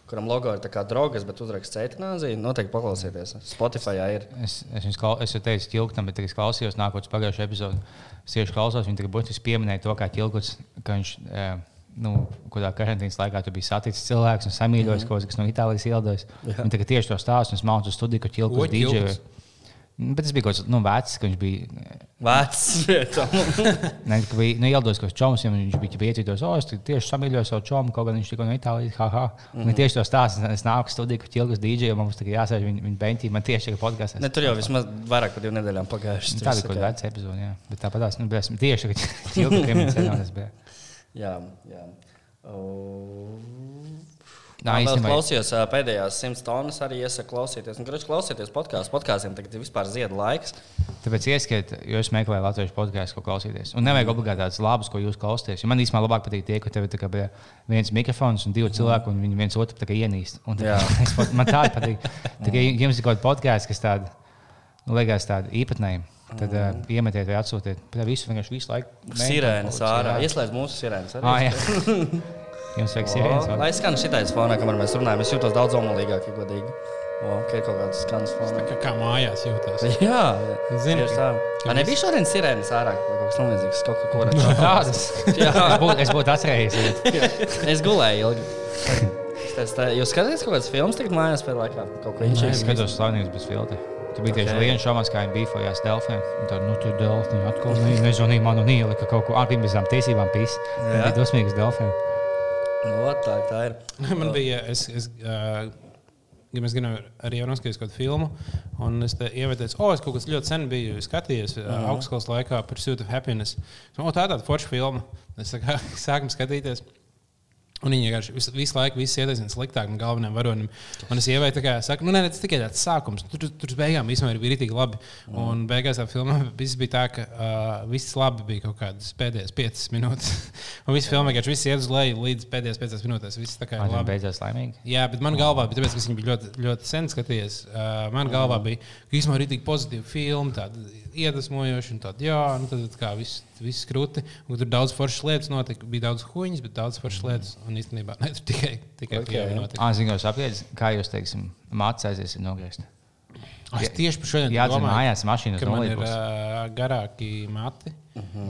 kuram logo ir tā kā drogas, bet uzraksts eitanāzija. Noteikti paklausieties. Spotify ir. Es, es, klau, es jau teicu, ķilktam, bet es klausījos nākotnes pagājušajā epizodē. Es tieši klausos, viņa tagad būtiski pieminēja to, kā ķilkots, ka viņš. E, Nu, kādā karantīnas laikā tu biji saticis cilvēku un samīļojis mm -hmm. kaut ko, kas no Itālijas ielas. Viņa tagad tieši to stāsta, un mācos studiju, ka Ko ķilkots DJ. Ķilkots? Bet tas bija kaut kas nu, vecs, ka viņš bija. Vecs. vietam. Ne, ka bija nu, ielidos kaut kāds čoms, ja viņš bija piecītos, o, es tieši samīļoju savu čomu, kaut gan viņš tikko no Itālijas, haha. Mm -hmm. Tieši to stāsta, es nāku studiju, ka ķilkots DJ, un mums tagad jāsēž viņa, viņa benķī, man tieši tagad podkāstā. ne, tur jau vismaz vairāk par divām nedēļām pagājušas. Nu, Tā bija kaut kāda veca epizode, jā. Bet tāpat tās, nu, bija tieši, ķilkots piemērs sezonas bija. Jā, jā. O... Nā, īstenībā- klausījos pēdējās simts tonnas, arī iesaku klausīties. Nu, Grūti klausīties podkāstu. Podkāstiem tagad ir vispār ziedu laiks. Tāpēc ieskiet, jo es meklēju latviešu podkāstu, ko klausīties. Un nevajag obligāti tādus labus, ko jūs klausāties. Man īstenībā labāk patīk tie, ka tev ir kā viens mikrofons un divi cilvēki, un viņi viens otru ienīst. Un tā es Man tāda patīk. Tā kā jums ir kaut kāda podkāsts, kas tāda, nu, liekas tāda īpatnēja. tad uh, iemetiet vai atsūtiet. Tā visu vienkārši visu laiku. Sirēnas ārā. Ieslēdz mūsu sirēnas. Ah. Jums vajag sirēnas. Lai skan šitais fonā, kamēr mēs runājam, es jūtos daudz omulīgāk, ja godīgi. O, ka ir kaut kāds skans fonā. Kā, kā mājās jūtas. Jā, Zini, tieši tā. ka A, nebija šodien sirēnas ārā kaut kas tamlīdzīgs, kaut ko kur. Tādas. Jā, Es būtu, es būtu atcerējies. es gulēju ilgi. Es tā, jūs skatāties kaut kādas filmas tagad mājās pēc laikā? Kaut ko Es inčīgs. skatos slavnības bez filtra. Tur bija tieši Ok. okay. viens šāds, kā viņi bija fojās Delfiem. Un Tad, nu, tur Delfi atkal ne, nezvanīja man un ielika kaut ko ar pirms tām tiesībām pīs. Jā. Bija dosmīgs Delfiem. Nu, tā, tā ir. Man bija, es, es, uh, ja mēs gribam arī noskatīties kādu filmu, un es te ievēlēju, o, es kaut kas ļoti sen biju skatījies uh, augstskolas laikā par Pursuit of Happiness. O, tā ir tāda forša filma. Es sākam skatīties. Un viņi vienkārši visu, visu laiku ieteicina sliktākam galvenajam varonim. Un es ievēju, tā kā nu, nē, tas tikai tāds sākums. Tur, tur, tur beigām vispār ir rītīgi labi. Un beigās tā filmā viss bija tā, ka uh, viss labi bija kaut kādas pēdējās piecas minūtes. un viss filmā vienkārši viss iet uz leju līdz pēdējās piecās minūtēs. Viss tā kā Man labi. beidzās laimīgi. Jā, bet man galvā bija, tāpēc, ka viņi bija ļoti, ļoti sen skatījies. Uh, man galvā bija, ka īstenībā ir tik pozitīva filma, tāda iedvesmojoša, un tāda, jā, nu tad kā viss, viss krūti. Un tur daudz foršas lietas notika. Bija daudz huīņas, bet daudz foršas lietas. Un īstenībā ne, tur tikai, tikai Ok. okay. notika. Ah, zinu, jūs apgādājat, kā jūs, teiksim, mācīs aizies nogriezt. Ah, Es tieši par šodien Jā, domāju, mājās mašīnas man ir nolīpus. uh, garāki mati.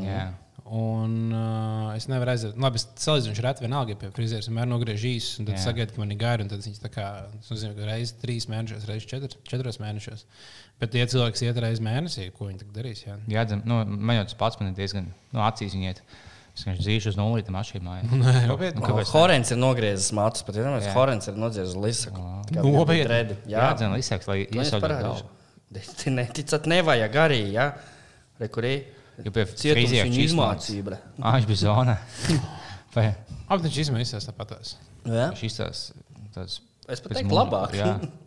Jā. Un uh, es nevaru aiziet. Nu, Labi, es salīdzinu, reti vienalga ja pie frizēra. Vienmēr nogriež īsus, un tad Jā. sagaidu, ka man ir gari. un Tad viņš tā kā es nezinu, reizes trīs mēnešos, reizes četr, četros mēnešos. Bet tie cilvēki, kas iet reizes mēnesī, ko viņi darīs? Jā? Jā, dzem, nu, man jau tas pats man ir diezgan nu, acīs viņiet. Es vienkārši dzīvošu uz nulli, tam mašīnā mājā. Nē, nopietni. Nu, kāpēc? Horens ir nogriezis matus, pat ja Jā. Horens ir nogriezis lisaku. Nopietni? Jā, dzem, līdzekļus, lai Nu, parādīšu. galvu. Neticat, nevajag arī, ja? Rekurī. Jo pie Cietums viņu. Ah, viņš bija zonā. Vai mēs esam tāpatās. Jā? šis tās, Es pat teiktu labāk. Jā,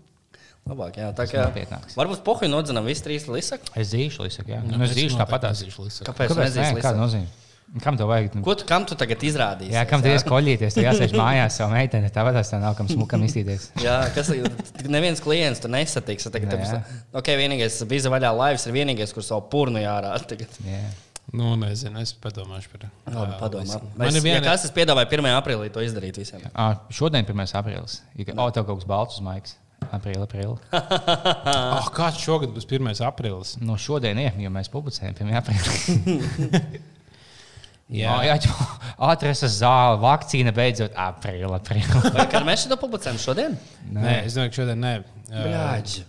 Labāk, jā. Tā kā nopietnāks. varbūt pohuļi nodzinām visu trīs lisaku. es dzīvošu līdzekļus. Jā, nu, es dzīvošu tāpatās. Kāpēc? Kāpēc? Kāpēc? Nē, kāda nozīme? Kam to vajag? Nu, Ko tu, kam tu tagad izrādīsi? Jā, kam tu ies koļīties? Tu jāsēž mājās savu meiteni. Tāpat tā nav kam smukam iztīties. Jā, kas ir? Neviens klients tu nesatiks. Tagad, Jā, jā. okay, vienīgais bija vaļā laivas, ir vienīgais, kurš savu purnu jārāda. Tagad. Jā. Nu, nezinu, es padomāšu par Labi, ā, padomā. Man ir viena. ja kas es piedāvāju 1. aprīlī to izdarīt visiem. À, šodien ir 1. aprīlis. Ir oh, tev kaut kas balts uz maigas. Aprīlis, aprīlis. Oh, kāds šogad būs 1. aprīlis? No šodien, ir, jo mēs publicējam 1. aprīlī. Jā, jā atrastas zāle, vakcīna beidzot aprīlī. kad mēs šo publicējam šodien? Nē, es domāju, ka šodien nē. Ā, Bļāģi.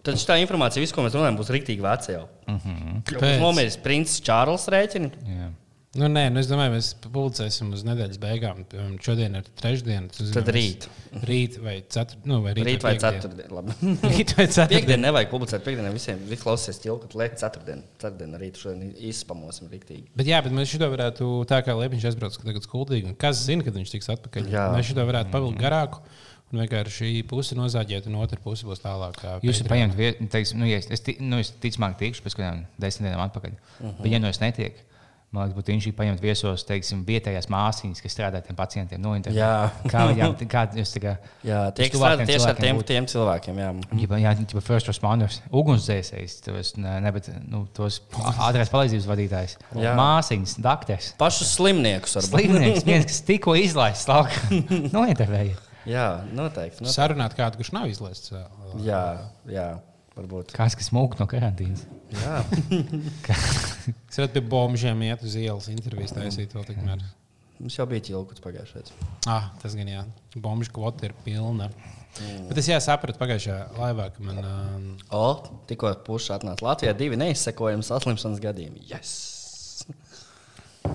Tad tā informācija, visu, ko mēs runājam, būs rīktīgi veca jau. Kāpēc? Būs nomiris princis Čārls rēķini. Jā. Nu, nē, nu, es domāju, mēs publicēsim uz nedēļas beigām. Piemēram, Šodien ir trešdiena. tas Tad rīt. Rīt vai ceturtdiena. Nu, vai rīt, Rīt vai piekdiena. ceturtdien. Labi. Rīt vai ceturtdiena. Piektdien nevajag publicēt. Piektdienā visiem ir klausies ķilku, lai ceturtdien. Ceturtdien arī šodien izspamosim rīktīgi. Bet, jā, bet mēs šo varētu, tā kā Liepiņš aizbrauc tagad skuldīgi, un kas zina, kad viņš tiks atpakaļ. Jā. Mēs šo varētu pavilkt garāku. Un vienkārši šī puse nozāģēt, un otra puse būs tālāk. kā Jūs vietu, teiksim, nu, ja es, es, nu, es ticamāk tikšu pēc kādām desmit dienām atpakaļ. Uh -huh. Bet, ja nu es netieku, man liekas, būtu viņš paņemt viesos, teiksim, vietējās māsīņas, kas strādā ar tiem pacientiem. Nu, Jā. kā, jā, kā jūs tā kā. Jā, tie, uz kas strādā tuvākiem tieši ar tiem, tiem cilvēkiem. Jā. Ja, jā, tā first responders, ugunsdzēsējs, tos, ne, bet, nu, tos ātrās palīdzības vadītājs, Jā. māsīņas, doktors, Pašus slimniekus varbūt. slimnieks, viens, kas tikko izlaists laukā. Nointervēja. Jā, noteikti. noteikti. Sarunāt kādu, kurš nav izlaists. Jā, jā, varbūt. Kāds, kas mūk no karantīnas. Jā. Es redzu, pie bombžiem iet uz ielas intervijas taisīt vēl tikmēr. Mums jau bija ķilkuts pagājušajā. Ah, tas gan jā. Bombžu kvota ir pilna. Mm. Bet es sapratu pagājušajā laivā, ka man. Um, O, tikko puša atnāca Latvijā, divi neizsekojami saslimšanas gadījumi. Yes!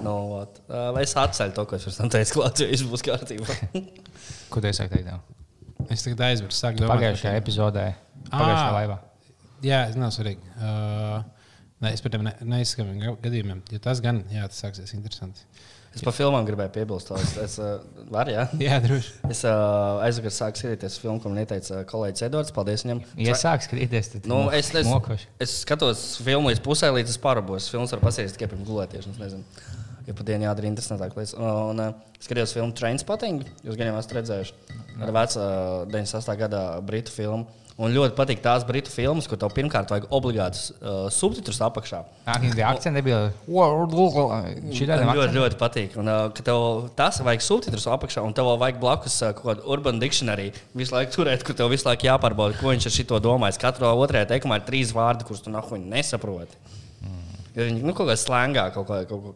Ot. Ā, Vai es atceļu to, ko es pirms tam teicu, jo viss būs kārtībā. Ko tu saki teikt? tev? es tagad aizmirsu, sāku domāt. Pagājušajā epizodē, pagājušajā Ā. laivā. Jā, tas nav svarīgi. Uh, Nē, es par tiem ne- neizskamiem gadījumiem. Ja tas gan, jā, tas sāksies interesanti. Es par filmām gribēju piebilst. to. Es, es uh, varu, jā. Jā, droši. Es uh, aizvakar sāku skatīties filmu, ko man ieteica kolēģis Edvards. Paldies viņam. Ja sāks skatīties, tad Nu, es, es, mokoši. es skatos filmu līdz pusē, līdz es pārabos. Filmas var pasīties tikai pirms gulētiešanas. Nezinu, ja pa dienu jādara interesantāk lietas. Un uh, skatījos filmu Trainspotting. Jūs gan jau esat redzējuši. Ar vecu uh, 98. gada britu filmu. Un ļoti patīk tās britu filmas, kur tev pirmkārt vajag obligātus uh, subtitrus apakšā. Bija akcents, tāda Man ļoti, ļoti patīk. Un, uh, tev tas vajag subtitrus apakšā, un tev vajag blakus uh, kaut kādu urban dictionary. Visu laiku turēt, kur tev visu laiku jāpārbauda, ko viņš ar šito domājis. Katrā otrajā teikumā ir trīs vārdi, kurus tu nahuņ nesaproti. Jo Viņi nu, kaut kā slēngā kaut ko. Kaut ko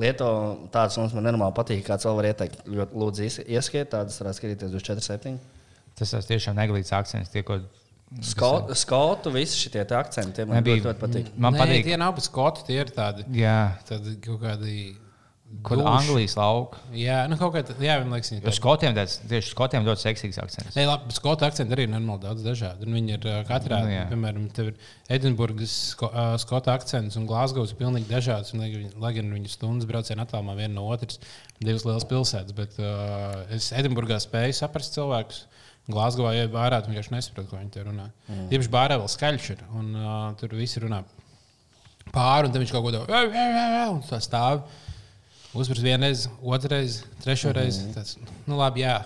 Lieto tādas mums nenormāli patīk. Kāds vēl var ieteikt? Ļoti lūdzu, ies- ieskiet tādas, varētu skatīties uz 4,7. Tas tas tiešām neglīts akcents. Tie, ko... Skotu, skotu visi šie akcenti man Nebija- ļoti, patīk. Man Nē, patīk, tie nav skoti, tie ir tādi, jā, tādi kaut kādi. kur. Anglijas lauka. Jā, nu kaut kā tā, jā, man liekas, Jo tādi. skotiem tāds tieši skotiem ļoti seksīgs akcents. Nē, labi, skotu akcenti arī ir normāli daudz dažādi. Un Viņi ir katrā, Nu, nu, jā. piemēram, tev ir Edinburgas sko, ā, skotu akcents un Glasgows ir pilnīgi dažāds. Un, lai gan- lai gan viņi stundas brauciena attālumā viena no otras, divas lielas pilsētas. Bet uh, es Edinburgā spēju saprast cilvēkus. Glasgowā jau bārā, tu vienkārši nesaproti, ko viņi te runā. Mm. Tieši bārā vēl skaļš ir. Un uh, tur visi runā pāri, un tad viņš kaut ko tādu - tā stāv. Uzvaras vienreiz, otrreiz, trešoreiz. Mm -hmm. tāds, nu, labi, jā.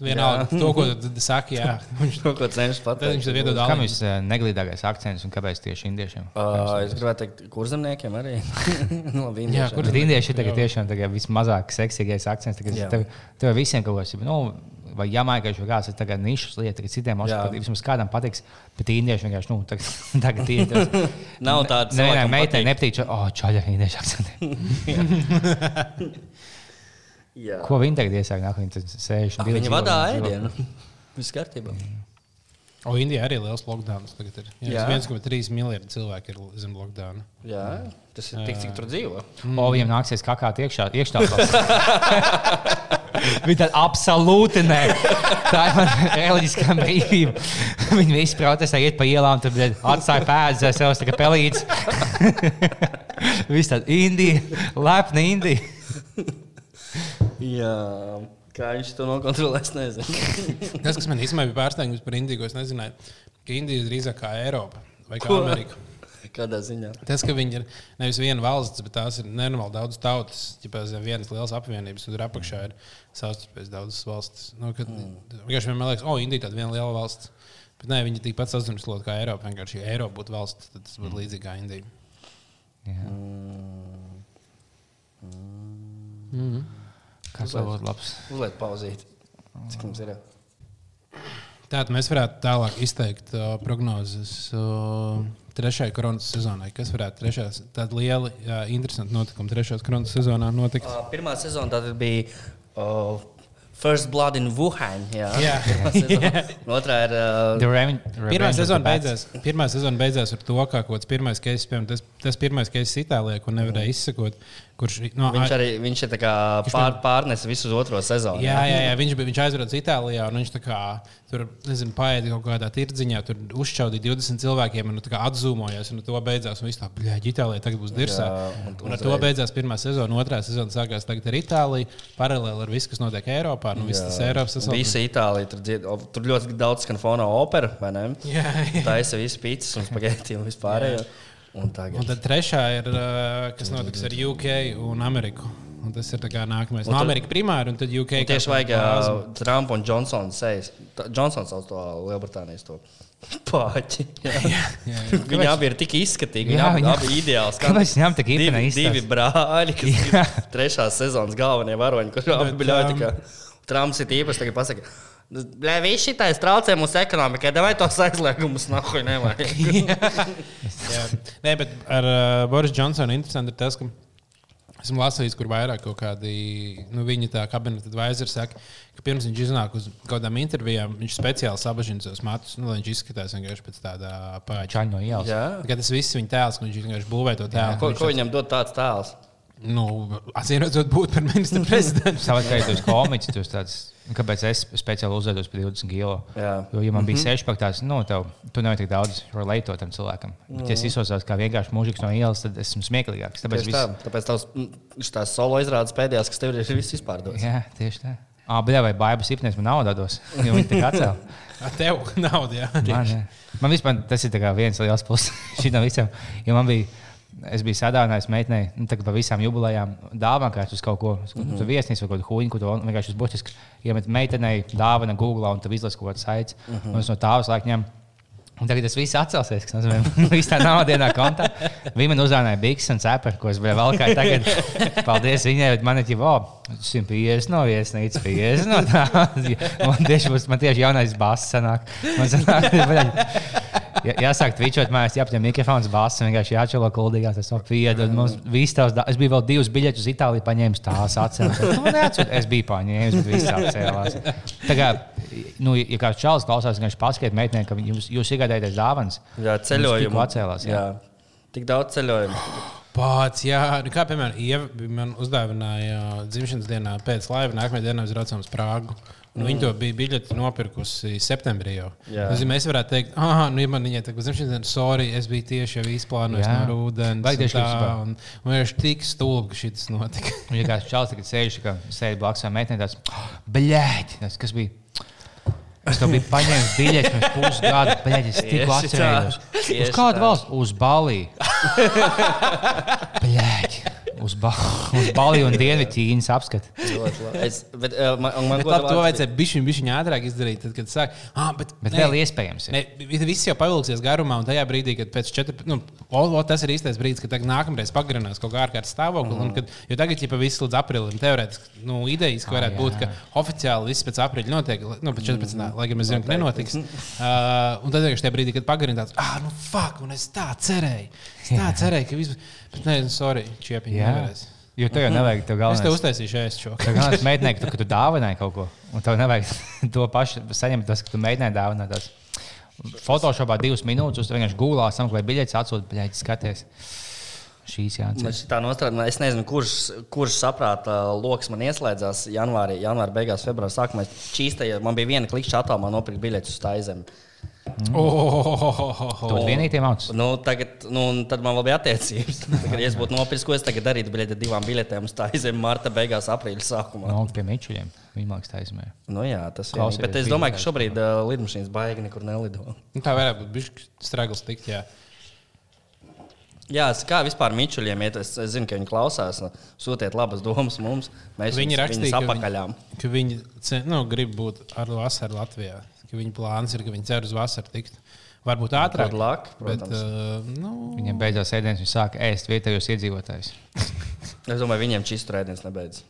Vienalga, Jā. to, ko tu saki, jā. Viņš, To, ko cenšas pateikt. viņš tev iedod Kam dāvanu. ir neglītākais akcents un kāpēc tieši indiešiem? Uh, es gribētu teikt, kurzemniekiem arī. no, Jā, kur- indieši ir tagad tiešām tagad vismazāk seksīgais akcents. Tagad tev, tev visiem kaut kas ir. Nu, Vai jamaikāši vai kāds ir tagad nišas lieta, ka citiem oskariem vismaz kādam patiks, bet indieši vienkārši, nu, tagad, tagad ir. Nav tāda Nevienai cilvēkam meitai patīk. nepatīk, oh, čaļa indiešu akcentiem. Jā. Ko viņi tagad iesāk? Nāk, viņi tur sēž un dzīvo vadā ēdienu. Viss kārtībā. O, Indijā arī ir liels lockdown. tagad ir. Jā, Jā. 1,3 miljardi cilvēku ir zem lockdown. Jā, tas ir tik, cik tur dzīvo. O, viņam nāksies kakāt iekšā, iekšā. Viņa tāda absolūti nē. Tā ir mana reliģiskā brīvība. Viņi visi protestē, iet pa ielām, tad atstāja pēdas aiz sevis, kā pelīts. Viss tāds Indija, lepna Indija. Jā. Kā viņš to nokontrolē, es nezinu. Tas, kas man īstenībā bija pārsteigums par Indiju, ko es nezināju, ka Indija ir drīzāk kā Eiropa vai kā? Amerika. Kādā ziņā? Tas, ka viņi ir nevis viena valsts, bet tās ir nenormāli daudz tautas, ja zem vienas lielas apvienības, un tur apakšā ir savstarpēji daudzas valstis. Nu, kad, mm. Vienkārši vienmēr liekas, o, Indija ir tāda viena liela valsts. Bet nē, viņi ir tikpat sazināti kā Eiropa. Vienkārši, ja Eiropa būtu valsts, tad tas būtu līdzīgi kā Indija. Kas vēl būtu labs? Uzliek pauzīt. Cik mums ir? Tātad mēs varētu tālāk izteikt uh, prognozes uh, trešajai koronas sezonai. Kas varētu trešās, tāda liela, uh, interesanta notikuma trešās koronas sezonā notikt? Uh, pirmā sezona tātad bija uh, First Blood in Wuhan. Jā, Jā. Un Otrā ir. Uh, Pirmā sezona, beidzās, pirmā sezona beidzās ar to, ka kaut kāds pirmais cases, piemēram, tas, tas pirmais cases Itālijā, ko nevarēja izsekot, kurš no, viņš arī viņš ir pār, pārnesa visu uz otro sezonu. Jā, jā, jā viņš, bija- viņš aizbrauca Itālijā un viņš tā kā, tur paēda kaut kādā tirdziņā, tur uzšķaudīja 20 cilvēkiem un nu, atzūmojās. Un to beidzās. Un viss tā, bļaigi, Itālijā tagad būs dirsā. Jā, un- un, ar to beidzās pirmā sezona. Otrā sezona sākās tagad ar Itāliju, paralēli ar visu, kas notiek Eiropā. Nu, viss tas Eiropas sasaukums. Visa Itālija tur, dzied, tur ļoti daudz skan fonā opera, vai ne? Jā, jā. Tā ir visa pīcis un spagetti un vispārējo. Un tagad. Un tad trešā ir, uh, kas notiks ar UK un Ameriku. Un tas ir tā nākamais. Un No Amerikas primāri un tad UK. Un tieši vajag uh, Trumpa un Johnsona sejas. Tā- Johnsons sauc to Lielbritānijas to pāķi. Jā. Viņi abi ir tik izskatīgi. Jā, viņi- abi ideāli Kāpēc viņam tik divi, īpina izstāsta? divi brāļi, kas ir trešās sezonas galvenie varoņi, kurš abi bļauj. tā um, Trumps ir īpaši tagad pasaka. Lai viss šitais traucē mūsu ekonomikai, vai tos aizliegumus nahuj nevajag. Jā. Nē, bet ar uh, Boris Johnsonu interesanti ir tas, ka esmu lasījis, kur vairāk kaut kādi nu, viņa tā kabineta advisori saka, ka pirms viņš iznāk uz kaut kādām intervijām, viņš speciāli sabažina savus matus, nu, lai viņš izskatās vienkārši pēc tāda. Čaļ no ielas. Jā. Tā kā Tas viss viņa tēls, ka viņš vienkārši būvē to tēlu. Ko, ko viņam dod tāds tēls? Nu, acīm redzot, būt par ministru prezidentu. Savā kā jūs komiķis, jūs tāds, nu, kāpēc es speciāli uzvedos par 20 kilo? Jā. Jo, ja man bija mm -hmm. 6 pakāpes, nu, tev, tu nevari tik daudz relate tam cilvēkam. Mm -hmm. Ja es izsaucos kā vienkārši mūžiks no ielas, tad esmu smieklīgāks. Tāpēc Tieši viss, tā, tāpēc tavs, tās solo izrādes pēdējās, kas tev ir, viss vispār dots. jā, tieši tā. Ah, bet vai baigas sipnēs man naudā dos? Jo viņi tik atcēla. Ar tev naudu, jā. Man, jā. man vispār tas ir viens liels pluss šitam visam. Jo man bija Es biju sadāvinājis meitenei, nu, tā kā pa visām jubilejām, dāvā kā uz kaut ko. Mm -hmm. Tu viesnīs vai kaut kādu huņu, ko tu vienkārši uz būtiski iemet meitenei dāvana Google un tu izlasi kaut kādu saiti. Mm -hmm. Un es no tā uz laiku ņemu. Un tagad tas viss atcelsies, kas nozīmē, ka viss tā nav dienā kontā. Viņa man uzrādīja bikses un cepuri, ko es biju valkājis tagad. Paldies viņai, bet man ir jau, oh, 150 no viesnīcas, 50 no tā. Man tieši, būs- man tieši jaunais bass sanāk. Man sanāk, Jā, jāsāk tvīčot, mājās jāapņem mikrofons, bāzes, vienkārši jāčelo kuldīgās. Tas nav piedod. Mums viss da- es biju vēl divus biļetus uz Itāliju paņēmis, tās atcēlās. Nu, neatsūt, es biju paņēmis, bet viss atcēlās. Tā kā, nu, ja kāds čalis klausās, viņš paskaidro meitenei, ka jums, jūs iegādājaties dāvanas. Jā, ceļojumu. Atcēlās, jā. jā. Tik daudz ceļojumu. Pats, jā, nu, kā piemēram, Ieva man uzdāvināja dzimšanas dienā pēc laiva, nākamajā dienā mēs braucām uz Nu, viņa to bija biļeti nopirkusi septembrī jau. Es mēs varētu teikt, ah, nu, ja man viņai tā kā dzimšanas diena, sorry, es biju tieši jau izplānojis no. Vajag un tieši tā. Un, un vienkārši tik stulbi, ka šis notika. Ja kāds čalis tagad sēž, ka sēž blakus tam meitenei, tāds - bļēķi, tas kas bija. Es to biju paņēmis biļeti pirms pusgada, bet es tikko atcerējos. Uz kādu tā. valstu? Uz Baliju. Bļēķi. Uz, ba uz Baliju un Dienvidķīnas apskati. Es, bet, uh, man, man Bet labi, to vajadzēja bišķiņ, bišķiņ ātrāk izdarīt, tad, kad sāk. Ah, bet, Bet nē, vēl iespējams. ir. Ne, viss jau pavilksies garumā, un tajā brīdī, kad pēc četriem, nu, o, o, tas ir īstais brīdis, kad tagad nākamreiz pagarinās kaut kā ārkārtas stāvokli. Mm. Kad, jo tagad, ja viss līdz aprīlim, teorētiski, nu, idejas varētu jā. būt, ka oficiāli viss pēc aprīļa notiek, nu, pēc 14. Mm. lai gan mēs zinām, ka nenotiks. Uh, un tad tajā brīdī, kad pagarināts, ah, nu, fuck, un es tā cerēju. Es tā cerēju, ka viss, bet nē, sorry, čiepiņi. Jā. nevarēs. Jo tev jau nevajag to Es galveno. tev uztaisīšu ēst šo. Tā kā tas meitenei, ka tu, ka tu dāvināji kaut ko, un tev nevajag to pašu saņemt, tas, ka tu mēģināji dāvināt. tās Photoshopā divas minūtes, uz vienkārši gūlā sameklēji biļetes, atsūti biļetes, skaties. Šīs Man jāatcer. šī nostrādā, es nezinu, kurš, kurš saprāta lokus man ieslēdzās janvārī, janvāra beigās, februāra sākumā. Es Čīstajā, man bija viena klikšķa attālumā nopirkt biļetes uz Taizemi. Oh, Tu vienīgais mācis. Nu, tagad, nu, tad man vēl bija attiecības. Tagad, ja es būtu nopircis, ko es tagad darītu biļeti ar divām biļetēm uz Taizemi marta beigās, aprīļa sākumā. No, pie Mičuļiem. Mākslinieks taisnē. Nu, jā, tas ir. Bet es domāju, ka šobrīd uh, lidmašīnas baigi nekur nelido. Nu, tā varētu būt bijis stragls tikt. Jā. Jā, kā vispār Mičuļiem iet, es, es zinu, ka viņi klausās, nu, sūtiet labas domas mums. Mēs Viņi rakstīja, viņus ka apakaļām. viņi, ka viņi nu, grib būt ar vasaru Latvijā. Ka viņa plāns ir, ka viņi cer uz vasaru tikt. Varbūt ātrāk. Luck, bet, uh, nu, Viņiem beidzās ēdienas, viņi sāka ēst vietējos iedzīvotājus. Es domāju, viņiem šis turēdienas nebeidz.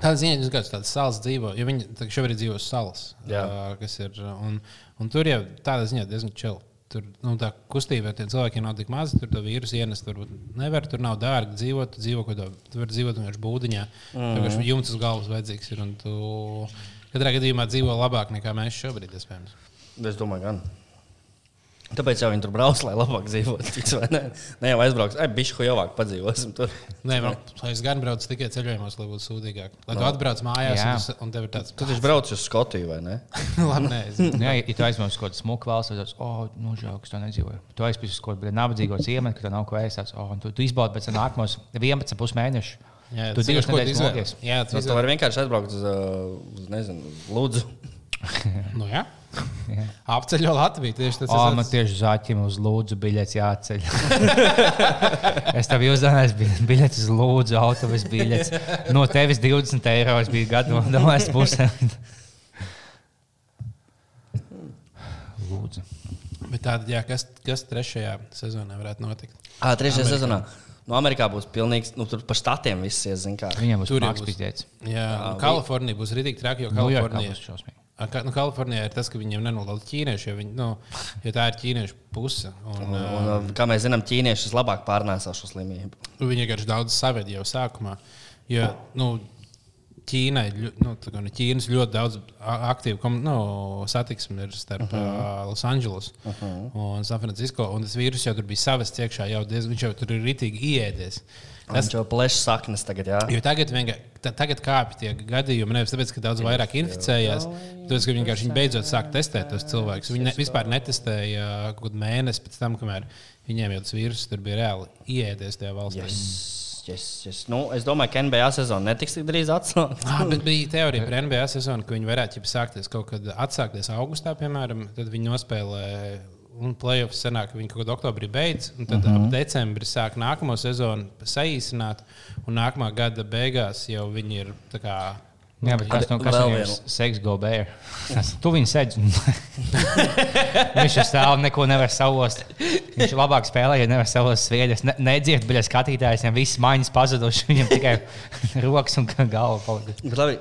Tāda ziņa, ka tādas salas dzīvo, jo viņi tagad šobrīd dzīvo uz salas. Jā. Uh, kas ir, un, un tur jau tāda ziņa diezgan čela. Tur nu, tā kustība ar tiem cilvēkiem nav tik maza. Tur to vīrusu ienest tur nevar. Tur nav dārgi dzīvot. Dzīvo kaut kādā, tu vari dzīvot vienkārši būdiņā. Mm. Tur vienkārši jumts uz galvas vajadzīgs ir. Tu katrā gadījumā dzīvo labāk nekā mēs šobrīd. Iespējams. Es domāju, gan. Tāpēc jau viņi tur brauc, lai labāk dzīvotu. Vai ne? jau aizbrauks, ai, bišķi jau labāk padzīvosim tur. Nē, man, es gan braucu tikai ceļojumos, lai būtu sūdīgāk. Lai tu atbrauc mājās, Jā. un, tu- un tev ir tāds Tu taču brauc uz Skotiju, vai ne? labi, nē, es- Nu, Jā, ja tu aizmirsti kaut kādu smuku valsts, tad, oh, nu, žēl, ka es to nedzīvoju. Tu aizmirsti uz kaut kādu nabadzīgo ciematu, ka tev nav ko ēst. Oh, tu, tu izbaudi pēc nākamos 11 pus mēnešus. Jā, Tu divas nedēļas mokies. Jā, tu Nu, tu vari vienkārši aizbraukt uz, uh, uz nezinu, uz Lūdzu. Nu, jā. Jā. Apceļo Latviju. Tieši tas ir. man tieši zāķim uz lūdzu biļets jāceļ. es tev uzzvanīju, bija biļets uz lūdzu, autobusu biļets. No tevis 20 eiro es biju gatavs pusē. Lūdzu. Bet tāda, jā, kas, kas trešajā sezonā varētu notikt? Ah, trešajā sezonā. No Amerikā būs pilnīgs, nu tur pa štatiem viss ies, zin kā. Viņam būs Tur būs. pizdēts. Jā, vi- Kalifornija būs rītīgi traki, jo Nu, jā, Kalifornija, būs šausmīgi. Nu, Kalifornijā ir tas, ka viņiem nenolauž ķīnieši, jo, viņi, nu, jo tā ir ķīniešu puse. Un, Un, uh, un, uh, kā mēs zinām, ķīnieši labāk pārnēsā šo slimību. viņi vienkārši daudz saved jau sākumā. Jo, nu, Ķīnai, nu, no Ķīnas ļoti daudz aktīvu nu, satiksmi ir starp uh -huh. uh, Losandželosu uh -huh. un San Francisco. Un tas vīrus jau tur bija savas iekšā, jau diezgan, viņš jau tur ir ritīgi iēdies. Tas jau plēš saknes tagad, jā. Jo tagad, vienkār- ta- tagad kāpj tie gadījumi, nevis tāpēc, ka daudz vairāk inficējās, bet ka vienkārši viņi beidzot sāk testēt tos cilvēkus. Viņi ne, vispār netestēja kaut kādu mēnesi pēc tam, kamēr viņiem jau tas vīrus tur bija reāli iēdies tajā valstī. Yes, yes, yes. Nu, es domāju, ka NBA sezona netiks tik drīz atslēgta. Ah, bet bija teorija par NBA sezonu, ka viņi varētu sākties kaut kad atsākties augustā, piemēram. Tad viņi nospēlē un playoffs sanāk, ka viņi kaut kādā oktobrī beidz, un tad uh -huh. ap decembrī sāk nākamo sezonu saīsināt, un nākamā gada beigās jau viņi ir. Jā, bet kas, nu, kas Vēl viņam vienu. seks go bear? Tas, tu viņu sedz. un- Viņš ir stāv, neko nevar savost. Viņš labāk spēlē, ja nevar savost sviedas. Ne, nedziet, bet skatītājs viņam viss maiņas pazuduši. Viņam tikai rokas un galva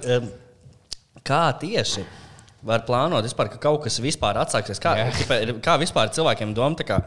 em, kā tieši var plānot, vispār, ka kaut kas vispār atsāksies? Kā, ķipa, ir- kā vispār cilvēkiem doma, tā kā,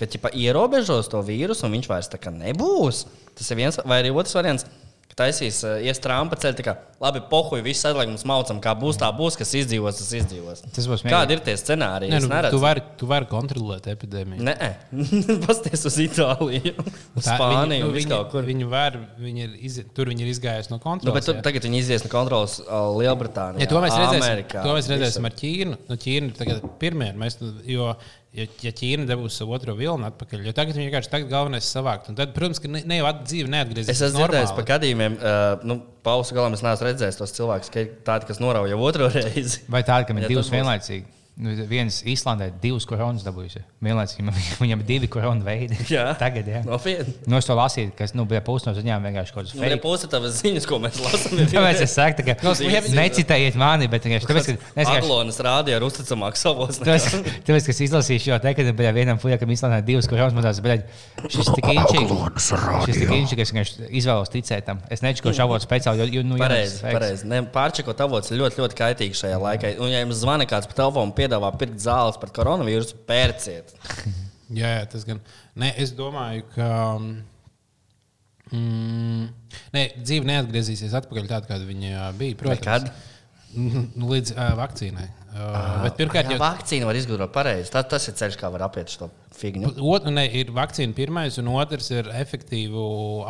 ka ķipa, ierobežos to vīrusu un viņš vairs nebūs? Tas ir viens, vai arī otrs variants. Ka Taisīs, uh, ies trāmpa ceļā, tā kā labi, pohuļ, viss atlikumus maucam, kā būs tā, būs, kas izdzīvos, tas izdzīvos. Tas būs Kādi mierīgi. ir tie scenāriji? Nē, nu, tu, vari, tu vari kontrolēt epidēmiju. Nē, pasties uz Itāliju, uz Tā- Spāniju, nu, viņi, kaut kur. viņi var, viņi ir iz, tur viņi ir izgājuši no Nu, bet kontrolas. tu, tagad viņi izies no kontrolas uh, Lielbritānijā. Ja to mēs redzēsim, Amerikā, to mēs redzēsim ar Ķīnu. Nu, Ķīna ir tagad pirmie, mēs, jo, ja, ja Ķīna dabūs savu otro vilnu atpakaļ, jo tagad viņi vienkārši tagad galvenais ir savākt. Un tad, protams, ka ne, ne jau dzīve neatgriezīsies. Es esmu dzirdējis par gadījumiem, uh, nu, pausu galā es neesmu redzējis tos cilvēkus, tādi, kas norauja otro reizi. Vai tāda, ka Ja ir divas tas būs- vienlaicīgi? Nu, viens Īslandē divas koronas dabūjusi. Vienlaicīgi viņam- ir divi koronu veidi. Jā. Tagad, jā. Nopietni. Nu, es to lasīju, kas nu, bija pusi no ziņām vienkārši kaut kas Nu, ir fake. pusi tavas ziņas, ko mēs lasām. Tāpēc es saku, ka Nu, ziņas- necitējiet mani, bet vienkārši tāpēc, ka es Aglonas rādīja ar uzticamāku savos. Tāpēc, tāpēc, ka es izlasīju šo te, kad bija vienam puisim, kam izslēgta divas koronas, man tās bija. Šis tik inčīgs, šis tik inčīgs, ka es vienkārši izvēlos ticēt tam. Es nečakošu avotu speciāli, jo, nu, Pareizi, pareizi. Pārčekot avots ļoti, ļoti kaitīgi šajā laikā. Un, ja jums zvana kāds pa telefonu, piedāvā pirkt zāles par koronavīrusu, pērciet. Jā, jā, tas gan. Nē, es domāju, ka. Mm, nē, dzīve neatgriezīsies atpakaļ tāda, kāda viņa bija. Protams, Nekad? Nu, līdz uh, vakcīnai. Uh, bet pirmkārt, Jā, jau vakcīna var izgudrot pareizi. Tas, tas ir ceļš, kā var apiet šo figņu. Ot, ne, ir vakcīna pirmais, un otrs ir efektīva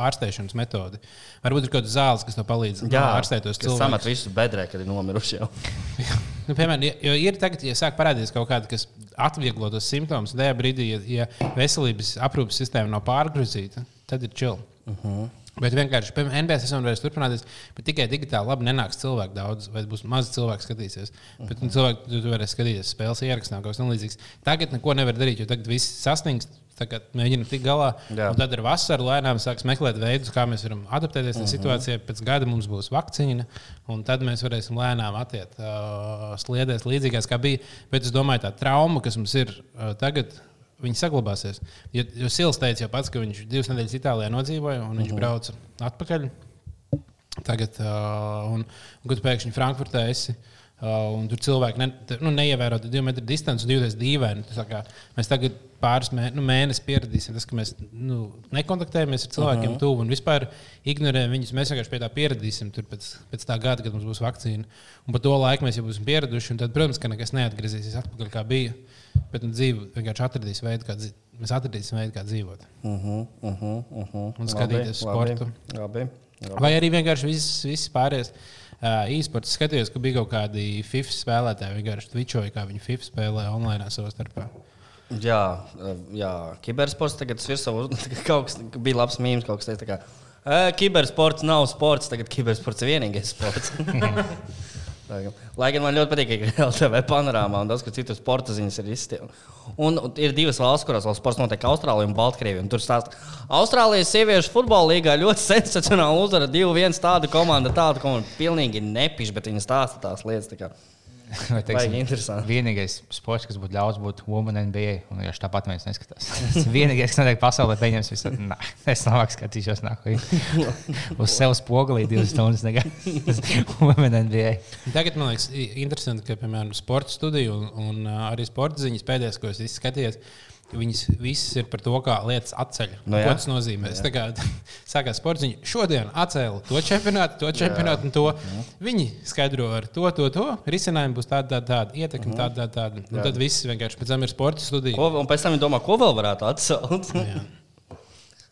ārstēšanas metode. Varbūt ir kaut kāda zāle, kas to palīdz nu, ārstēt tos kas samet visus bedrē, kad ir nomiruši jau. Nu, piemēram, jo ir tagad, ja sāk parādīties kaut kāda, kas atvieglo tos simptomus, tajā brīdī, ja, ja veselības aprūpes sistēma nav pārgrozīta, tad ir čili. Uh -huh. Bet vienkārši, piemēram, NBA sezona varēs turpināties, bet tikai digitāli labi nenāks cilvēku daudz, vai būs maz cilvēku skatīsies. Uh -huh. Bet nu, cilvēki tu, tu varēs skatīties spēles ierakstā, kaut kas tamlīdzīgs. Tagad neko nevar darīt, jo tagad viss sasniegs. Tagad mēģinām tikt galā. Tad ar vasaru lēnām sāks meklēt veidus, kā mēs varam adaptēties tajā situācijā. Pēc gada mums būs vakcīna, un tad mēs varēsim lēnām atiet uh, sliedēs līdzīgās, kā bija. Bet es domāju, tā trauma, kas mums ir uh, tagad, viņi saglabāsies. Jo, jo Sils teica jau pats, ka viņš divas nedēļas Itālijā nodzīvoja, un viņš brauca atpakaļ. Tagad, uh, un, un kad pēkšņi Frankfurtē esi. Uh, un tur cilvēki ne, nu, neievēro divu metru distanci jūtas dīvaini. Mēs tagad pāris mē, nu, mēnešus pieradīsim, tas, ka mēs nu, nekontaktējamies ar cilvēkiem uh -huh. tuvu un vispār ignorējam viņus. Mēs vienkārši pie tā pieradīsim tur pēc, pēc tā gada, kad mums būs vakcīna. Un par to laiku mēs jau būsim pieraduši. un Tad, protams, ka nekas neatgriezīsies atpakaļ, kā bija. Bet nu, dzīve vienkārši atradīs veidu, kā, dzīv- mēs atradīsim veidu, kā dzīvot. Uh -huh, uh -huh, uh -huh. Un skatīties labi, sportu. Labi, labi. Vai arī vienkārši viss, viss pārējais. Uh, Īsports skatījos, ka bija kaut kādi FIFA spēlētāji, vienkārši twitchoja, kā viņi FIFA spēlē online savā starpā. Jā, eh, jā, kibersports tagad ir virsū. Kaut kas bija labs mīmīms, kaut kas kā, "Ē, Kibersports nav sports, tagad kibersports ir vienīgais sports. Lai gan man ļoti patīk, ka LTV panorāmā un daudz kas citu sporta ziņas ir izstāstīts. Un ir divas valsts, kurās vēl sports notiek Austrālijā un Baltkrievijā. un Tur stāsta, Austrālijas sieviešu futbola līgā ļoti sensacionāli uzvara 2-1 tādu komandu, tādu komandu. Pilnīgi nepiš, bet viņi stāsta tās lietas. tā kā. Vai, Baigi interesanti. vienīgais sports, kas būtu ļauts būt Women NBA, un vienkārši tāpat mēs neskatās. Tas vienīgais, kas notiek pasaulē, pieņems visu. Nē, es labāk skatīšos nākamajā. Uz sevi spogulī divas stundas negaidīt. Women NBA. Tagad man liekas, interesanti, ka, piemēram, sporta studija un, un arī sporta ziņas pēdējās, ko es skatījos, viņas visas ir par to, kā lietas atceļ. Nu jā. ko tas nozīmē? Es tā kā sākās sports ziņa, šodien atcēlu to čempionātu, to čempionātu un to. Viņi skaidro ar to, to, to. Risinājumi būs tādi, tādi, tādi ietekmi, tādi, tādi. tādi. Un tad viss vienkārši pēc tam ir sporta studija. Ko, un pēc tam viņi domā, ko vēl varētu atcelt. Jā.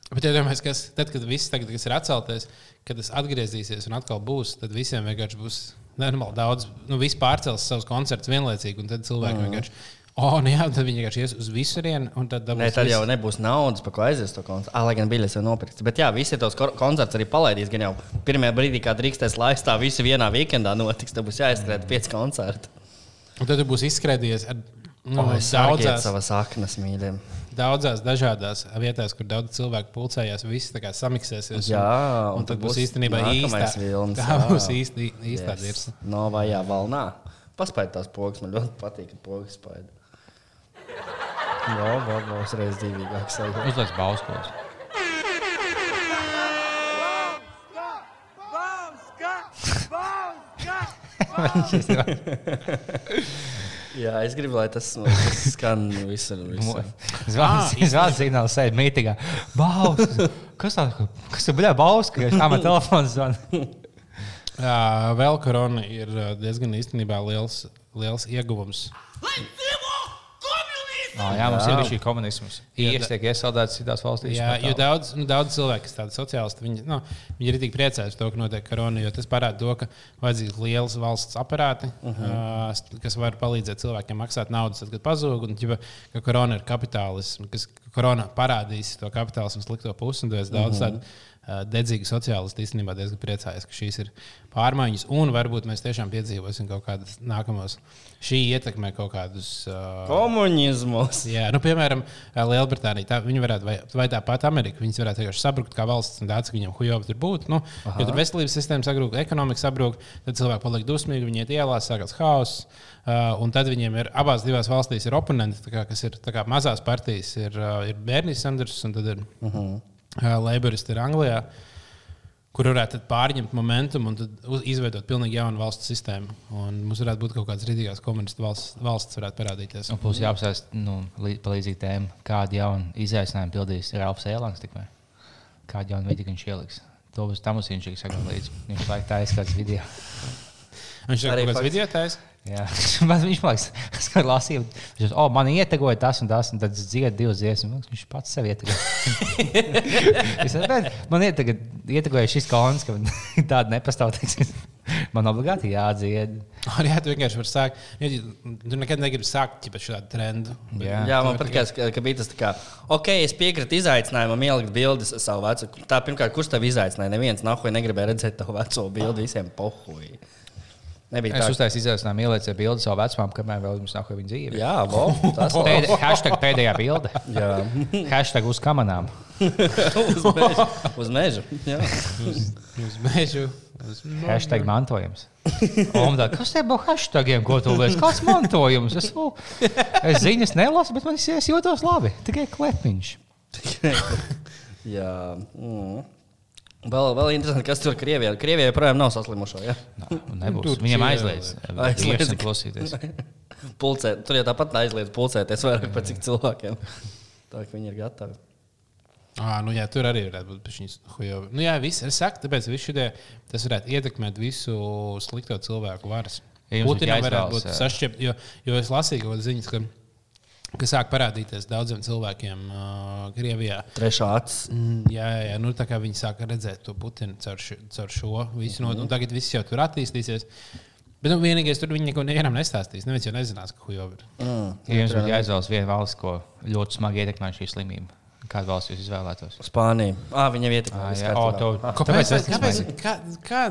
Bet, ja domāju, kas tad, kad viss tagad, kas ir atceltais, kad tas atgriezīsies un atkal būs, tad visiem vienkārši būs nenormāli daudz. Nu, viss pārcels savus koncertus vienlaicīgi, un tad cilvēki mm. vienkārši. Oh, nu jā, tad viņi vienkārši ies uz visurienu, un tad dabūs Nē, tad jau nebūs naudas, par ko aizies to koncertu. Ah, lai gan biļetes jau nopirktas. Bet jā, visi tos ko- koncertus arī palaidīs. Gan jau pirmajā brīdī, kad drīkstēs laiks, tā visi vienā weekendā notiks. Tad būs jāizskrēja pieci koncerti. Un tad tu būsi izskrējies ar Nu, Oh, daudzās, savas saknes mīļiem. daudzās dažādās vietās, kur daudz cilvēku pulcējās, visi tā kā samiksēsies. Jā, un, un un tad būs būs īstenībā nākamais īsta vilnis, Tā jā. būs īsti, īstā yes. dirsa. No vajā valnā. Paspēj tās pogas, man ļoti patīk, ka pogas spēj. Jā, vēl būs reiz dzīvīgāks. sajūta. Uzliek bauskos. Jā, es gribu, lai tas, tas skan visur. visur. Zvans signāls sēž mītīgā. Baus! Kas tā? Kas tā bļā baus? Ka kā man telefons zvana? Vēl korona ir ā, diezgan īstenībā liels, liels ieguvums. Oh, jā, mums jā. ir šī komunisms. Īres tiek iesaldēts citās valstīs. Jā, jo daudz, nu, daudz cilvēku, kas tādi sociālisti, viņi, nu, viņi ir tik priecājušies par to, ka notiek korona, jo tas parāda to, ka vajadzīgs liels valsts aparāti, uh. -huh. uh, kas var palīdzēt cilvēkiem maksāt naudu, tad, kad pazūg. Un, ģipa, ka korona ir kapitālisms, kas korona parādīs to kapitālismu slikto pusi, un daudz Mhm. tādu uh, dedzīgu sociālistu īstenībā diezgan priecājas, ka šīs ir pārmaiņas, un varbūt mēs tiešām piedzīvosim kaut kādas nākamos. Šī ietekmē kaut kādus. Uh, Komunismus. Jā, nu, piemēram, Lielbritānija. Tā, viņi varētu, vai, vai tāpat Amerika, viņas varētu vienkārši sabrukt kā valsts, un tāds, ka viņiem huijovs tur būtu. Nu, ja tur veselības sistēma sabrūk, ekonomika sabrūk, tad cilvēki paliek dusmīgi, viņi iet ielās, sākās haoss. Uh, un tad viņiem ir abās divās valstīs ir oponenti, kā, kas ir kā mazās partijas. Ir, uh, ir Bērnijas Sanders un tad ir uh -huh. Leiboristi ir Anglijā. Kur varētu tad pārņemt momentu un izveidot pilnīgi jaunu valsts sistēmu. Un mums varētu būt kaut kādas rītīgās komunistu valsts, valsts varētu parādīties. Un plus jāapstāsta nu, lī- palīdzīga tēma, kādu jaunu izaicinājumu pildīs Ralfs Eilants. tikmēr. Kādu jaunu vidi viņš ieliks. To būs tam mums viņš ir sakot līdzi. Viņš laikā tā izskatās video. Viņš Arī kaut kāds video tājs. Man viņš man liekas, es kā lasīju, viņš teica, oh, man ietegoja tas un tas, un tad dzied divas dziesmas. Viņš pats sev ietegoja. man ietegoja, šis kons, ka tāda nepastāv. teiksim. Man obligāti jādzied. Arī jā, tu vienkārši vari sākt. Ja, tu nekad negribi sākt ar šādu trendu. Jā. Jā, man patīk, ka, ka bija tas tā, kā, ok, es piekrītu izaicinājumam, ielikt bildes savu veco. Tā, pirmkārt, kurš tev izaicināja? Neviens nahuj negribēja redzēt tavu veco bildi, visiem pohuj. Nebija Es tā, uztaisīju izaicinājumu ieliecēt bildi savu vecumam, kamēr vēl mums nav viņa dzīve. Jā, vo, tas Pēdē, hashtag pēdējā bilde. Jā, Hashtag uz kamanām. uz mežu. Uz mežu. Jā. Uz mežu. Uz Hashtag mantojums. Tā, kas te būs hashtagiem, ko tu liec? Kāds mantojums? Es, nu, es ziņas nelasu, bet man es jūtos labi. Tikai klepiņš. Jā. Mm. Vēl, vēl interesanti, kas tur Krievijā. Krievijā joprojām nav saslimušo. Ja? Nu, nebūs. Tur Viņam aizliedz. Aizliedz. Aizliedz. Klausīties. Pulcē, tur jau tāpat aizliedz pulcēties vairāk par cik cilvēkiem. Tā kā viņi ir gatavi. À, nu, jā, tur arī varētu būt šīs hujovi. Nu, jā, viss, es saku, tāpēc šodien tas varētu ietekmēt visu slikto cilvēku varas. Putinam varētu būt jā. sašķept, jo, jo es lasīju kaut kādas ziņas, ka, ka sāk parādīties daudziem cilvēkiem uh, Krievijā. Trešā acis. Mm, Jā, jā, nu, tā kā viņi sāka redzēt to Putinu caur, ši, caur šo visu. Mm -hmm. no, tagad viss jau tur attīstīsies. Bet nu, vienīgais tur viņi neko nevienam nestāstīs. Neviens jau nezinās, ka hujovi ir. Mm. Ja jums būtu jāizvēlas viena valsts, ko ļoti smagi ietekmē šī slimība, kādu valsts jūs izvēlētos? Spānija. Ah, viņa vieta. Ah, jā, o, to, Kāpēc? Kāpēc? kāpēc? Kā, kā,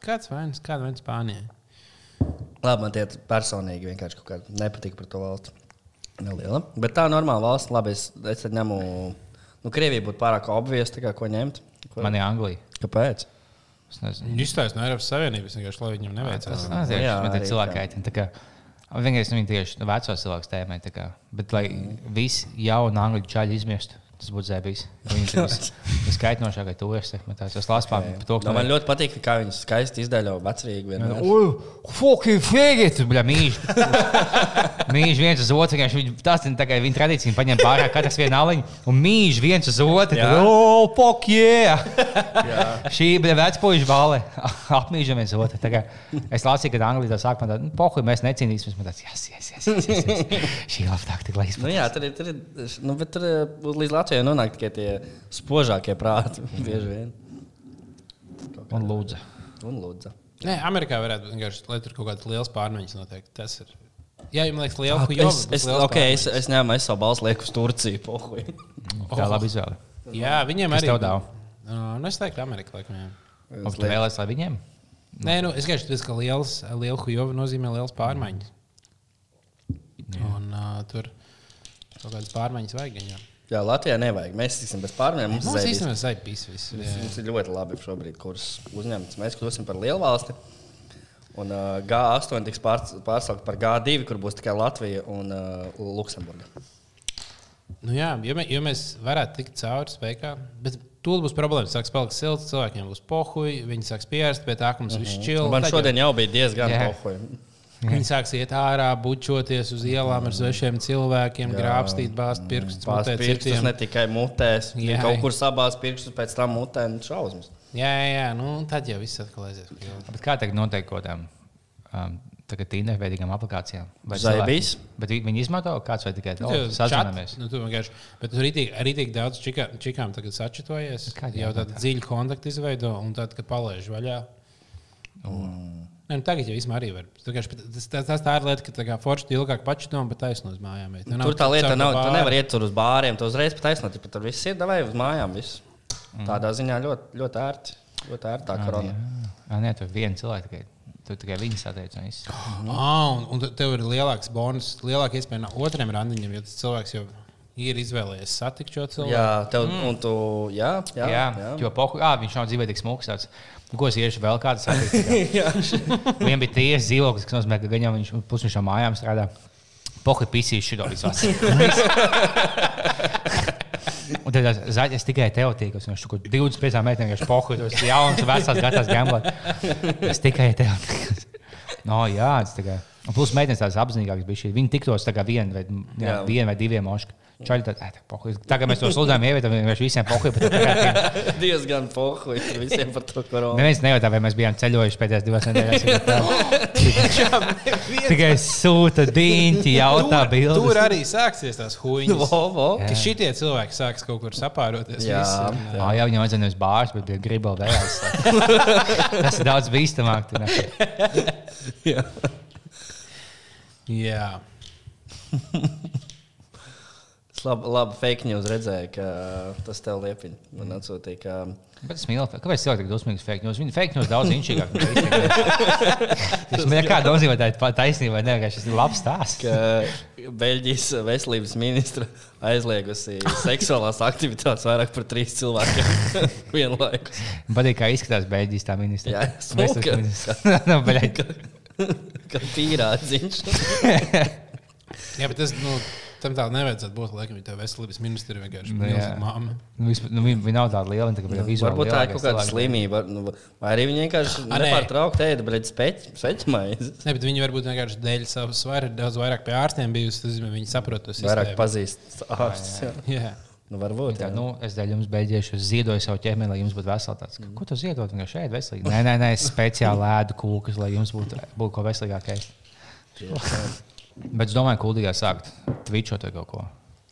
kāds vainas? Kāda vainas Spānijai? Labi, man tie personīgi vienkārši kaut kāda nepatīk par to valsti. Neliela. Bet tā ir normāla valsts. Labi, es, es ņemu. Nu, Krievija būtu pārāk obvies, tā kā ko ņemt. Ko? Man ir Anglija. Kāpēc? Es nezinu. Viņi izstājas no Eiropas Savienības, vienkārši lai viņam Tas neveicās. man tie arī cilvēki Vienīgais, nu, viņi tieši vecos cilvēkus tēmē. tā kā. Bet, lai visi jauni angļu čaļi izmirstu, tas būtu zēbīs. Viņi ir viskaitnošākie turisti. Es lasu par to, Nu, man ļoti patīk, kā viņi skaisti izdaļo vecrīgi. Ui, fucking! Bļa, mīž. mīž viens uz otru. Viņi, tas ir tā kā viņa tradīcija. Paņem pārāk katrs vienu aliņu un mīž viens uz otru. Tad, O, pok, yeah! Šī bija vecpuļu balva. Apmīžam viens otru. Es lasīju, ka Anglijā sāk man tāda, nu, pohuj, mēs necīnīsimies. Man tāds, yes, yes, yes, yes, yes, yes. Šī ir laba taktika, lai Nu, izpildītu. jā, tur ir, tur ir, nu, bet tur eh, līdz Latvijai nonāk tikai tie spožākie prāti. Bieži vien. Un lūdzu. Un lūdzu. Nē, Amerikā varētu būt vienkārši, lai tur kaut kādas lielas pārmaiņas notiek. Tas ir. Jā, jums liekas, liela Es, es, okay, es, es ņēmu es savu balsu lieku uz Turciju. Pohuj. Tā ir laba izvēle. Jā, viņiem Kas arī. tev dāv? Uh, nu, es teiktu, Amerikā. Laikam, jā. Un tu vēlēsies, lai viņiem? Nē, nu, es vienkārši tādu, ka liels, liela huijova nozīmē liels pārmaiņas. Un, uh, tur kaut kādas pārmaiņas vajag. Viņam. Jā, Latvijā nevajag. Mēs tiksim bez pārmaiņām. Mums, Mums īstenībā zaļ pis viss. mums, mums ir ļoti labi šobrīd, kurus uzņemts. Mēs kļūsim par lielu valsti. Un uh, G8 tiks pārsaukt par G2, kur būs tikai Latvija un uh, Luksemburga. Nu, jā, jo, mē, jo mēs varētu tikt cauri spēkā. Bet tur būs problēmas. Sāks palikt silts, cilvēkiem būs pohuļi, viņi sāks pierast pie tā, ka mums viss čil. Man Tad šodien jau bija diezgan pohuļi. Viņi sāks iet ārā, bučoties uz ielām ar svešiem cilvēkiem, grābstīt, bāzt pirkstus, citiem. ne tikai mutēs, Jā. bet kaut kur sabās pirkstus, pēc tam mutē un šausmas. Jā, jā, jā, nu tad jau viss atkal aizies. Bet kā tagad notiek kaut kādām um, tīnveidīgām aplikācijām? Vai Zaibīs? Bet vi- viņi izmanto kāds vai tikai Nu, to tu sazināmies? Nu, tu vienkārši, bet tur arī tik daudz čika, čikām tagad sačitojies. Jau tādu dziļu kontaktu izveido, un tad, kad palaiž vaļā. Nē, nu, tagad jau vispār arī var. Tas, tas, tas tā ir lieta, ka forši ilgāk pačito, bet taisno uz mājām. Tev nav Tur tā lieta nav. to Tu nevari iet tur uz bāriem, tu uzreiz pat aizsnāt, bet tur viss ir devai uz mājām. Viss. Tādā ziņā ļoti, ļoti ērti. Ļoti ērti tā korona. Jā, nē, tur viena cilvēka tikai. Tu tikai viņas satieci. un viss. Ah, un, un te- tev ir lielāks bonus, lielāka iespēja no otriem randiņiem, jo tas cilvēks jau ir izvēlējies satikt šo cilvēku. Jā, tev, mm. un tu, jā, jā, Jā, jā. jā. jo pohu, ah, viņš nav dzīvē tik smūgs. Nu, Ko es iešu vēl kādā veidā? Viņam bija tiesa dzīvoklis, kas nozīmē, ka jau viņš no mājām strādā. Pohu pisīs šito vasaru. Un tad tās zaļas tikai tev tīk, es tur 25 metriem vienkārši pohu, tas ir jauns, vecās, gatavs gamblot. Es tikai tev tīk. No, jā, tas kā. Un plus meitenes tādas apzinīgākas bija šī. Viņi tiktos tā kā vien vai, jā, Jā. vien vai diviem moškiem. Čaļi tad, "Ē, tā pohu." Tagad mēs to sludinām, ievietam vienkārši visiem pohu. bet tagad- diezgan pohuļi tur visiem par to koronu. Neviens nejautā, vai mēs bijām ceļojuši pēdējās divās nedēļās. Tikai sūta dīņķi, jautā bildes. tur arī sāksies tās vo. Ka šitie cilvēki sāks kaut kur sapāroties. Jā. visi, Jā, jā viņam vajadzēja nevis bārs, bet bija gribēl vēlēs. Tas ir daudz bīstamāk. ne? jā. Es labi, labi fake news redzēju, ka tas tev liepiņ. Man atsūtīja, ka Bet es mīlu, kāpēc cilvēki tik dusmīgi fake news? Viņi fake news daudz inčīgāk. Tas man kā nozīmē, tā taisnība, vai ne? Vienkārši Tas ir labs stāsts. ka Beļģijas veselības ministra aizliegusi seksuālās aktivitātes vairāk par trīs cilvēkiem vienlaikus. Man patīk, kā izskatās Beļģijas tā ministra. Jā, smuka. no, beļģi. Kā pīrādziņš. jā, bet tas nu, tam tā nevajadzētu būt. Laikam, tev veselības ministri vienkārši Nu, ir māma. Nu, vispār- nu, viņi, viņi nav tādi lieli, viņi tikai vizuāli Varbūt tā ir kaut kāda slimība. Nu, vai arī viņi vienkārši nē. nepārtraukti ēda sveķmaizi. Ne, bet viņi varbūt vienkārši dēļ savas svaru daudz vairāk pie ārstiem bijusi. Tas nozīmē, viņi saprot to Vairāk sistēmu. pazīst ārstus. Nu, varbūt. Tā, jā. nu, es dēļ jums beigšu, ziedoju savu ķermeni, lai jums būtu vesels. Mm. ko tu ziedot? Viņa šeit veselīgi. Nē, nē, nē, es speciāli ēdu kūkas, lai jums būtu, būtu ko veselīgāk ēst. Bet es domāju, ka Kuldīgā sākt twitchot vai kaut ko.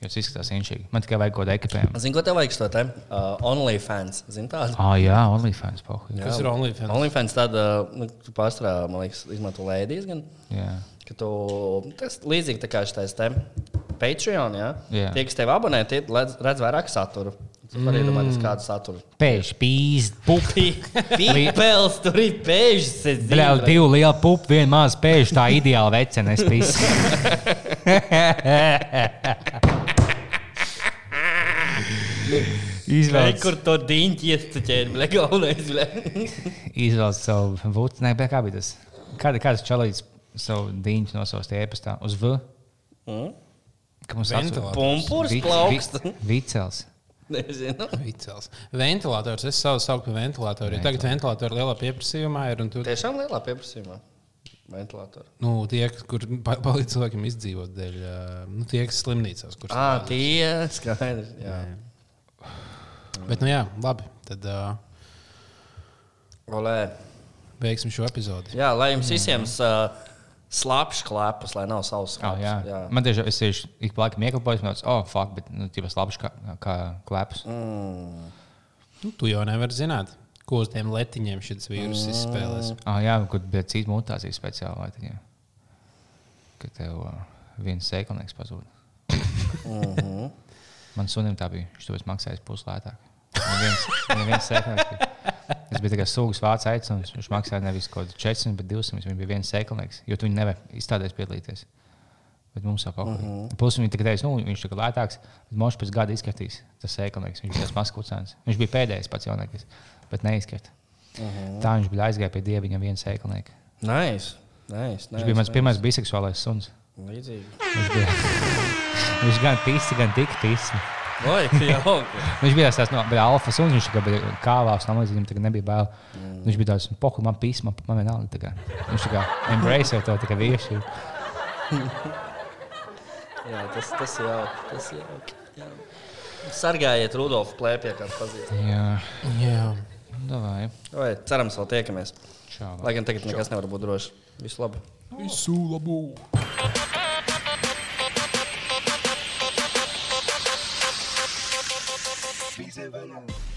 Tas izskatās inšīgi. Man tikai vajag kaut kādu ekipējumu. Zini, ko tev vajag šo te? Uh, OnlyFans. Zini tādu? Ah, jā, OnlyFans. Kas ir OnlyFans? OnlyFans tāda, nu, tu pārstrādā, man liekas, izmanto lēdijas gan. Jā. Ka tu, tas līdzīgi tā kā šis te Patreon, jā. Jā. Tie, kas tev abonē, tie redz, redz vairāk satura. Iedomāties, Mm. kādu saturu. Pēž, pīz, pupi. Pīpels, tur ir pēžs. Bļā, divi lieli pupi, viena maza pēž, tā pīz. Vai Izvēlēt, kur to diņķi bļa, galvenais, izvēlēt savu vūtu. Nē, kā bija tas? Kāda, kāds čalīts savu dīņu nosaukt iepastā uz V? Mm? Ka mums. Pumpurs Vi- plaukst. vi- Vicels. Nezinu. Vicels. Ventilators. Es savu saucu par ventilatoru. jo Tagad ventilatori lielā pieprasījumā ir. Tu, Tiešām lielā pieprasījumā. Ventilatori. nu, tie, kur pa- palīdz cilvēkiem izdzīvot dēļ, nu, tie, kas slimnīcās. Kur Ah, strādā. tie skaidrs. Jā. Bet, nu jā, labi. Tad uh, Olē. beigsim šo epizodi. Jā, lai jums visiem uh, slapjš klēpus, lai nav savs Oh, jā. jā. Man tieši es tieši ik pa laikam ieklapojos, un tāds, oh, fuck, bet nu, tas labs kā, kā klēpus. Mm. Nu, tu jau nevari zināt, ko uz tiem letiņiem šis vīrus izspēlēs. Ah, jā, kur bija cita mutācija speciāli. jā. Kad tev uh, viens sēklinieks pazūd. Mhm. Man sunim tā bija. Viņš to maksāja puslētāk. Viņam viens, viņam viens sēklinieks. Tas bija tikai sūgas vārds aicinājums. Viņš maksāja nevis kaut kādu 400, bet 200. Viņš bija viens sēklinieks, jo tu viņu nevari izstādēs piedalīties. Bet mums jau kaut kā tāda. Plus viņš tikai teica, nu, viņš ir lētāks, bet mums pēc gada izskatīs tas sēklinieks. Viņš bija tas maskūcēns. Viņš bija pēdējais pats jaunākais, bet neizskatījās. Tā viņš bija aizgājis pie dieviņa viena sēklinieka. Nice. Nice, Viņš bija mans pirmais biseksuālais suns. Līdzīgi. Viņš bija viņš gan pīsi, gan tik pīsi. Viņš bija tāds no, alfa suns, viņš bija kāvās, līdz viņam tagad nebija bail. Mm. Viņš bija tāds, pohu, man pīsi, man, man vienalga. tā kā. Viņš tā kā embrace to tikai vieši. Jā, tas, tas ir jauki. Tas ir jauki. Jā. Sargājiet Rudolfu plēpē, kā pazīst. Jā, Jā. davai. Vai, cerams, vēl tiekamies. Čau. Lai gan tagad nekas nevar būt drošs. Visu labu! Visu labu! fiz é velhão.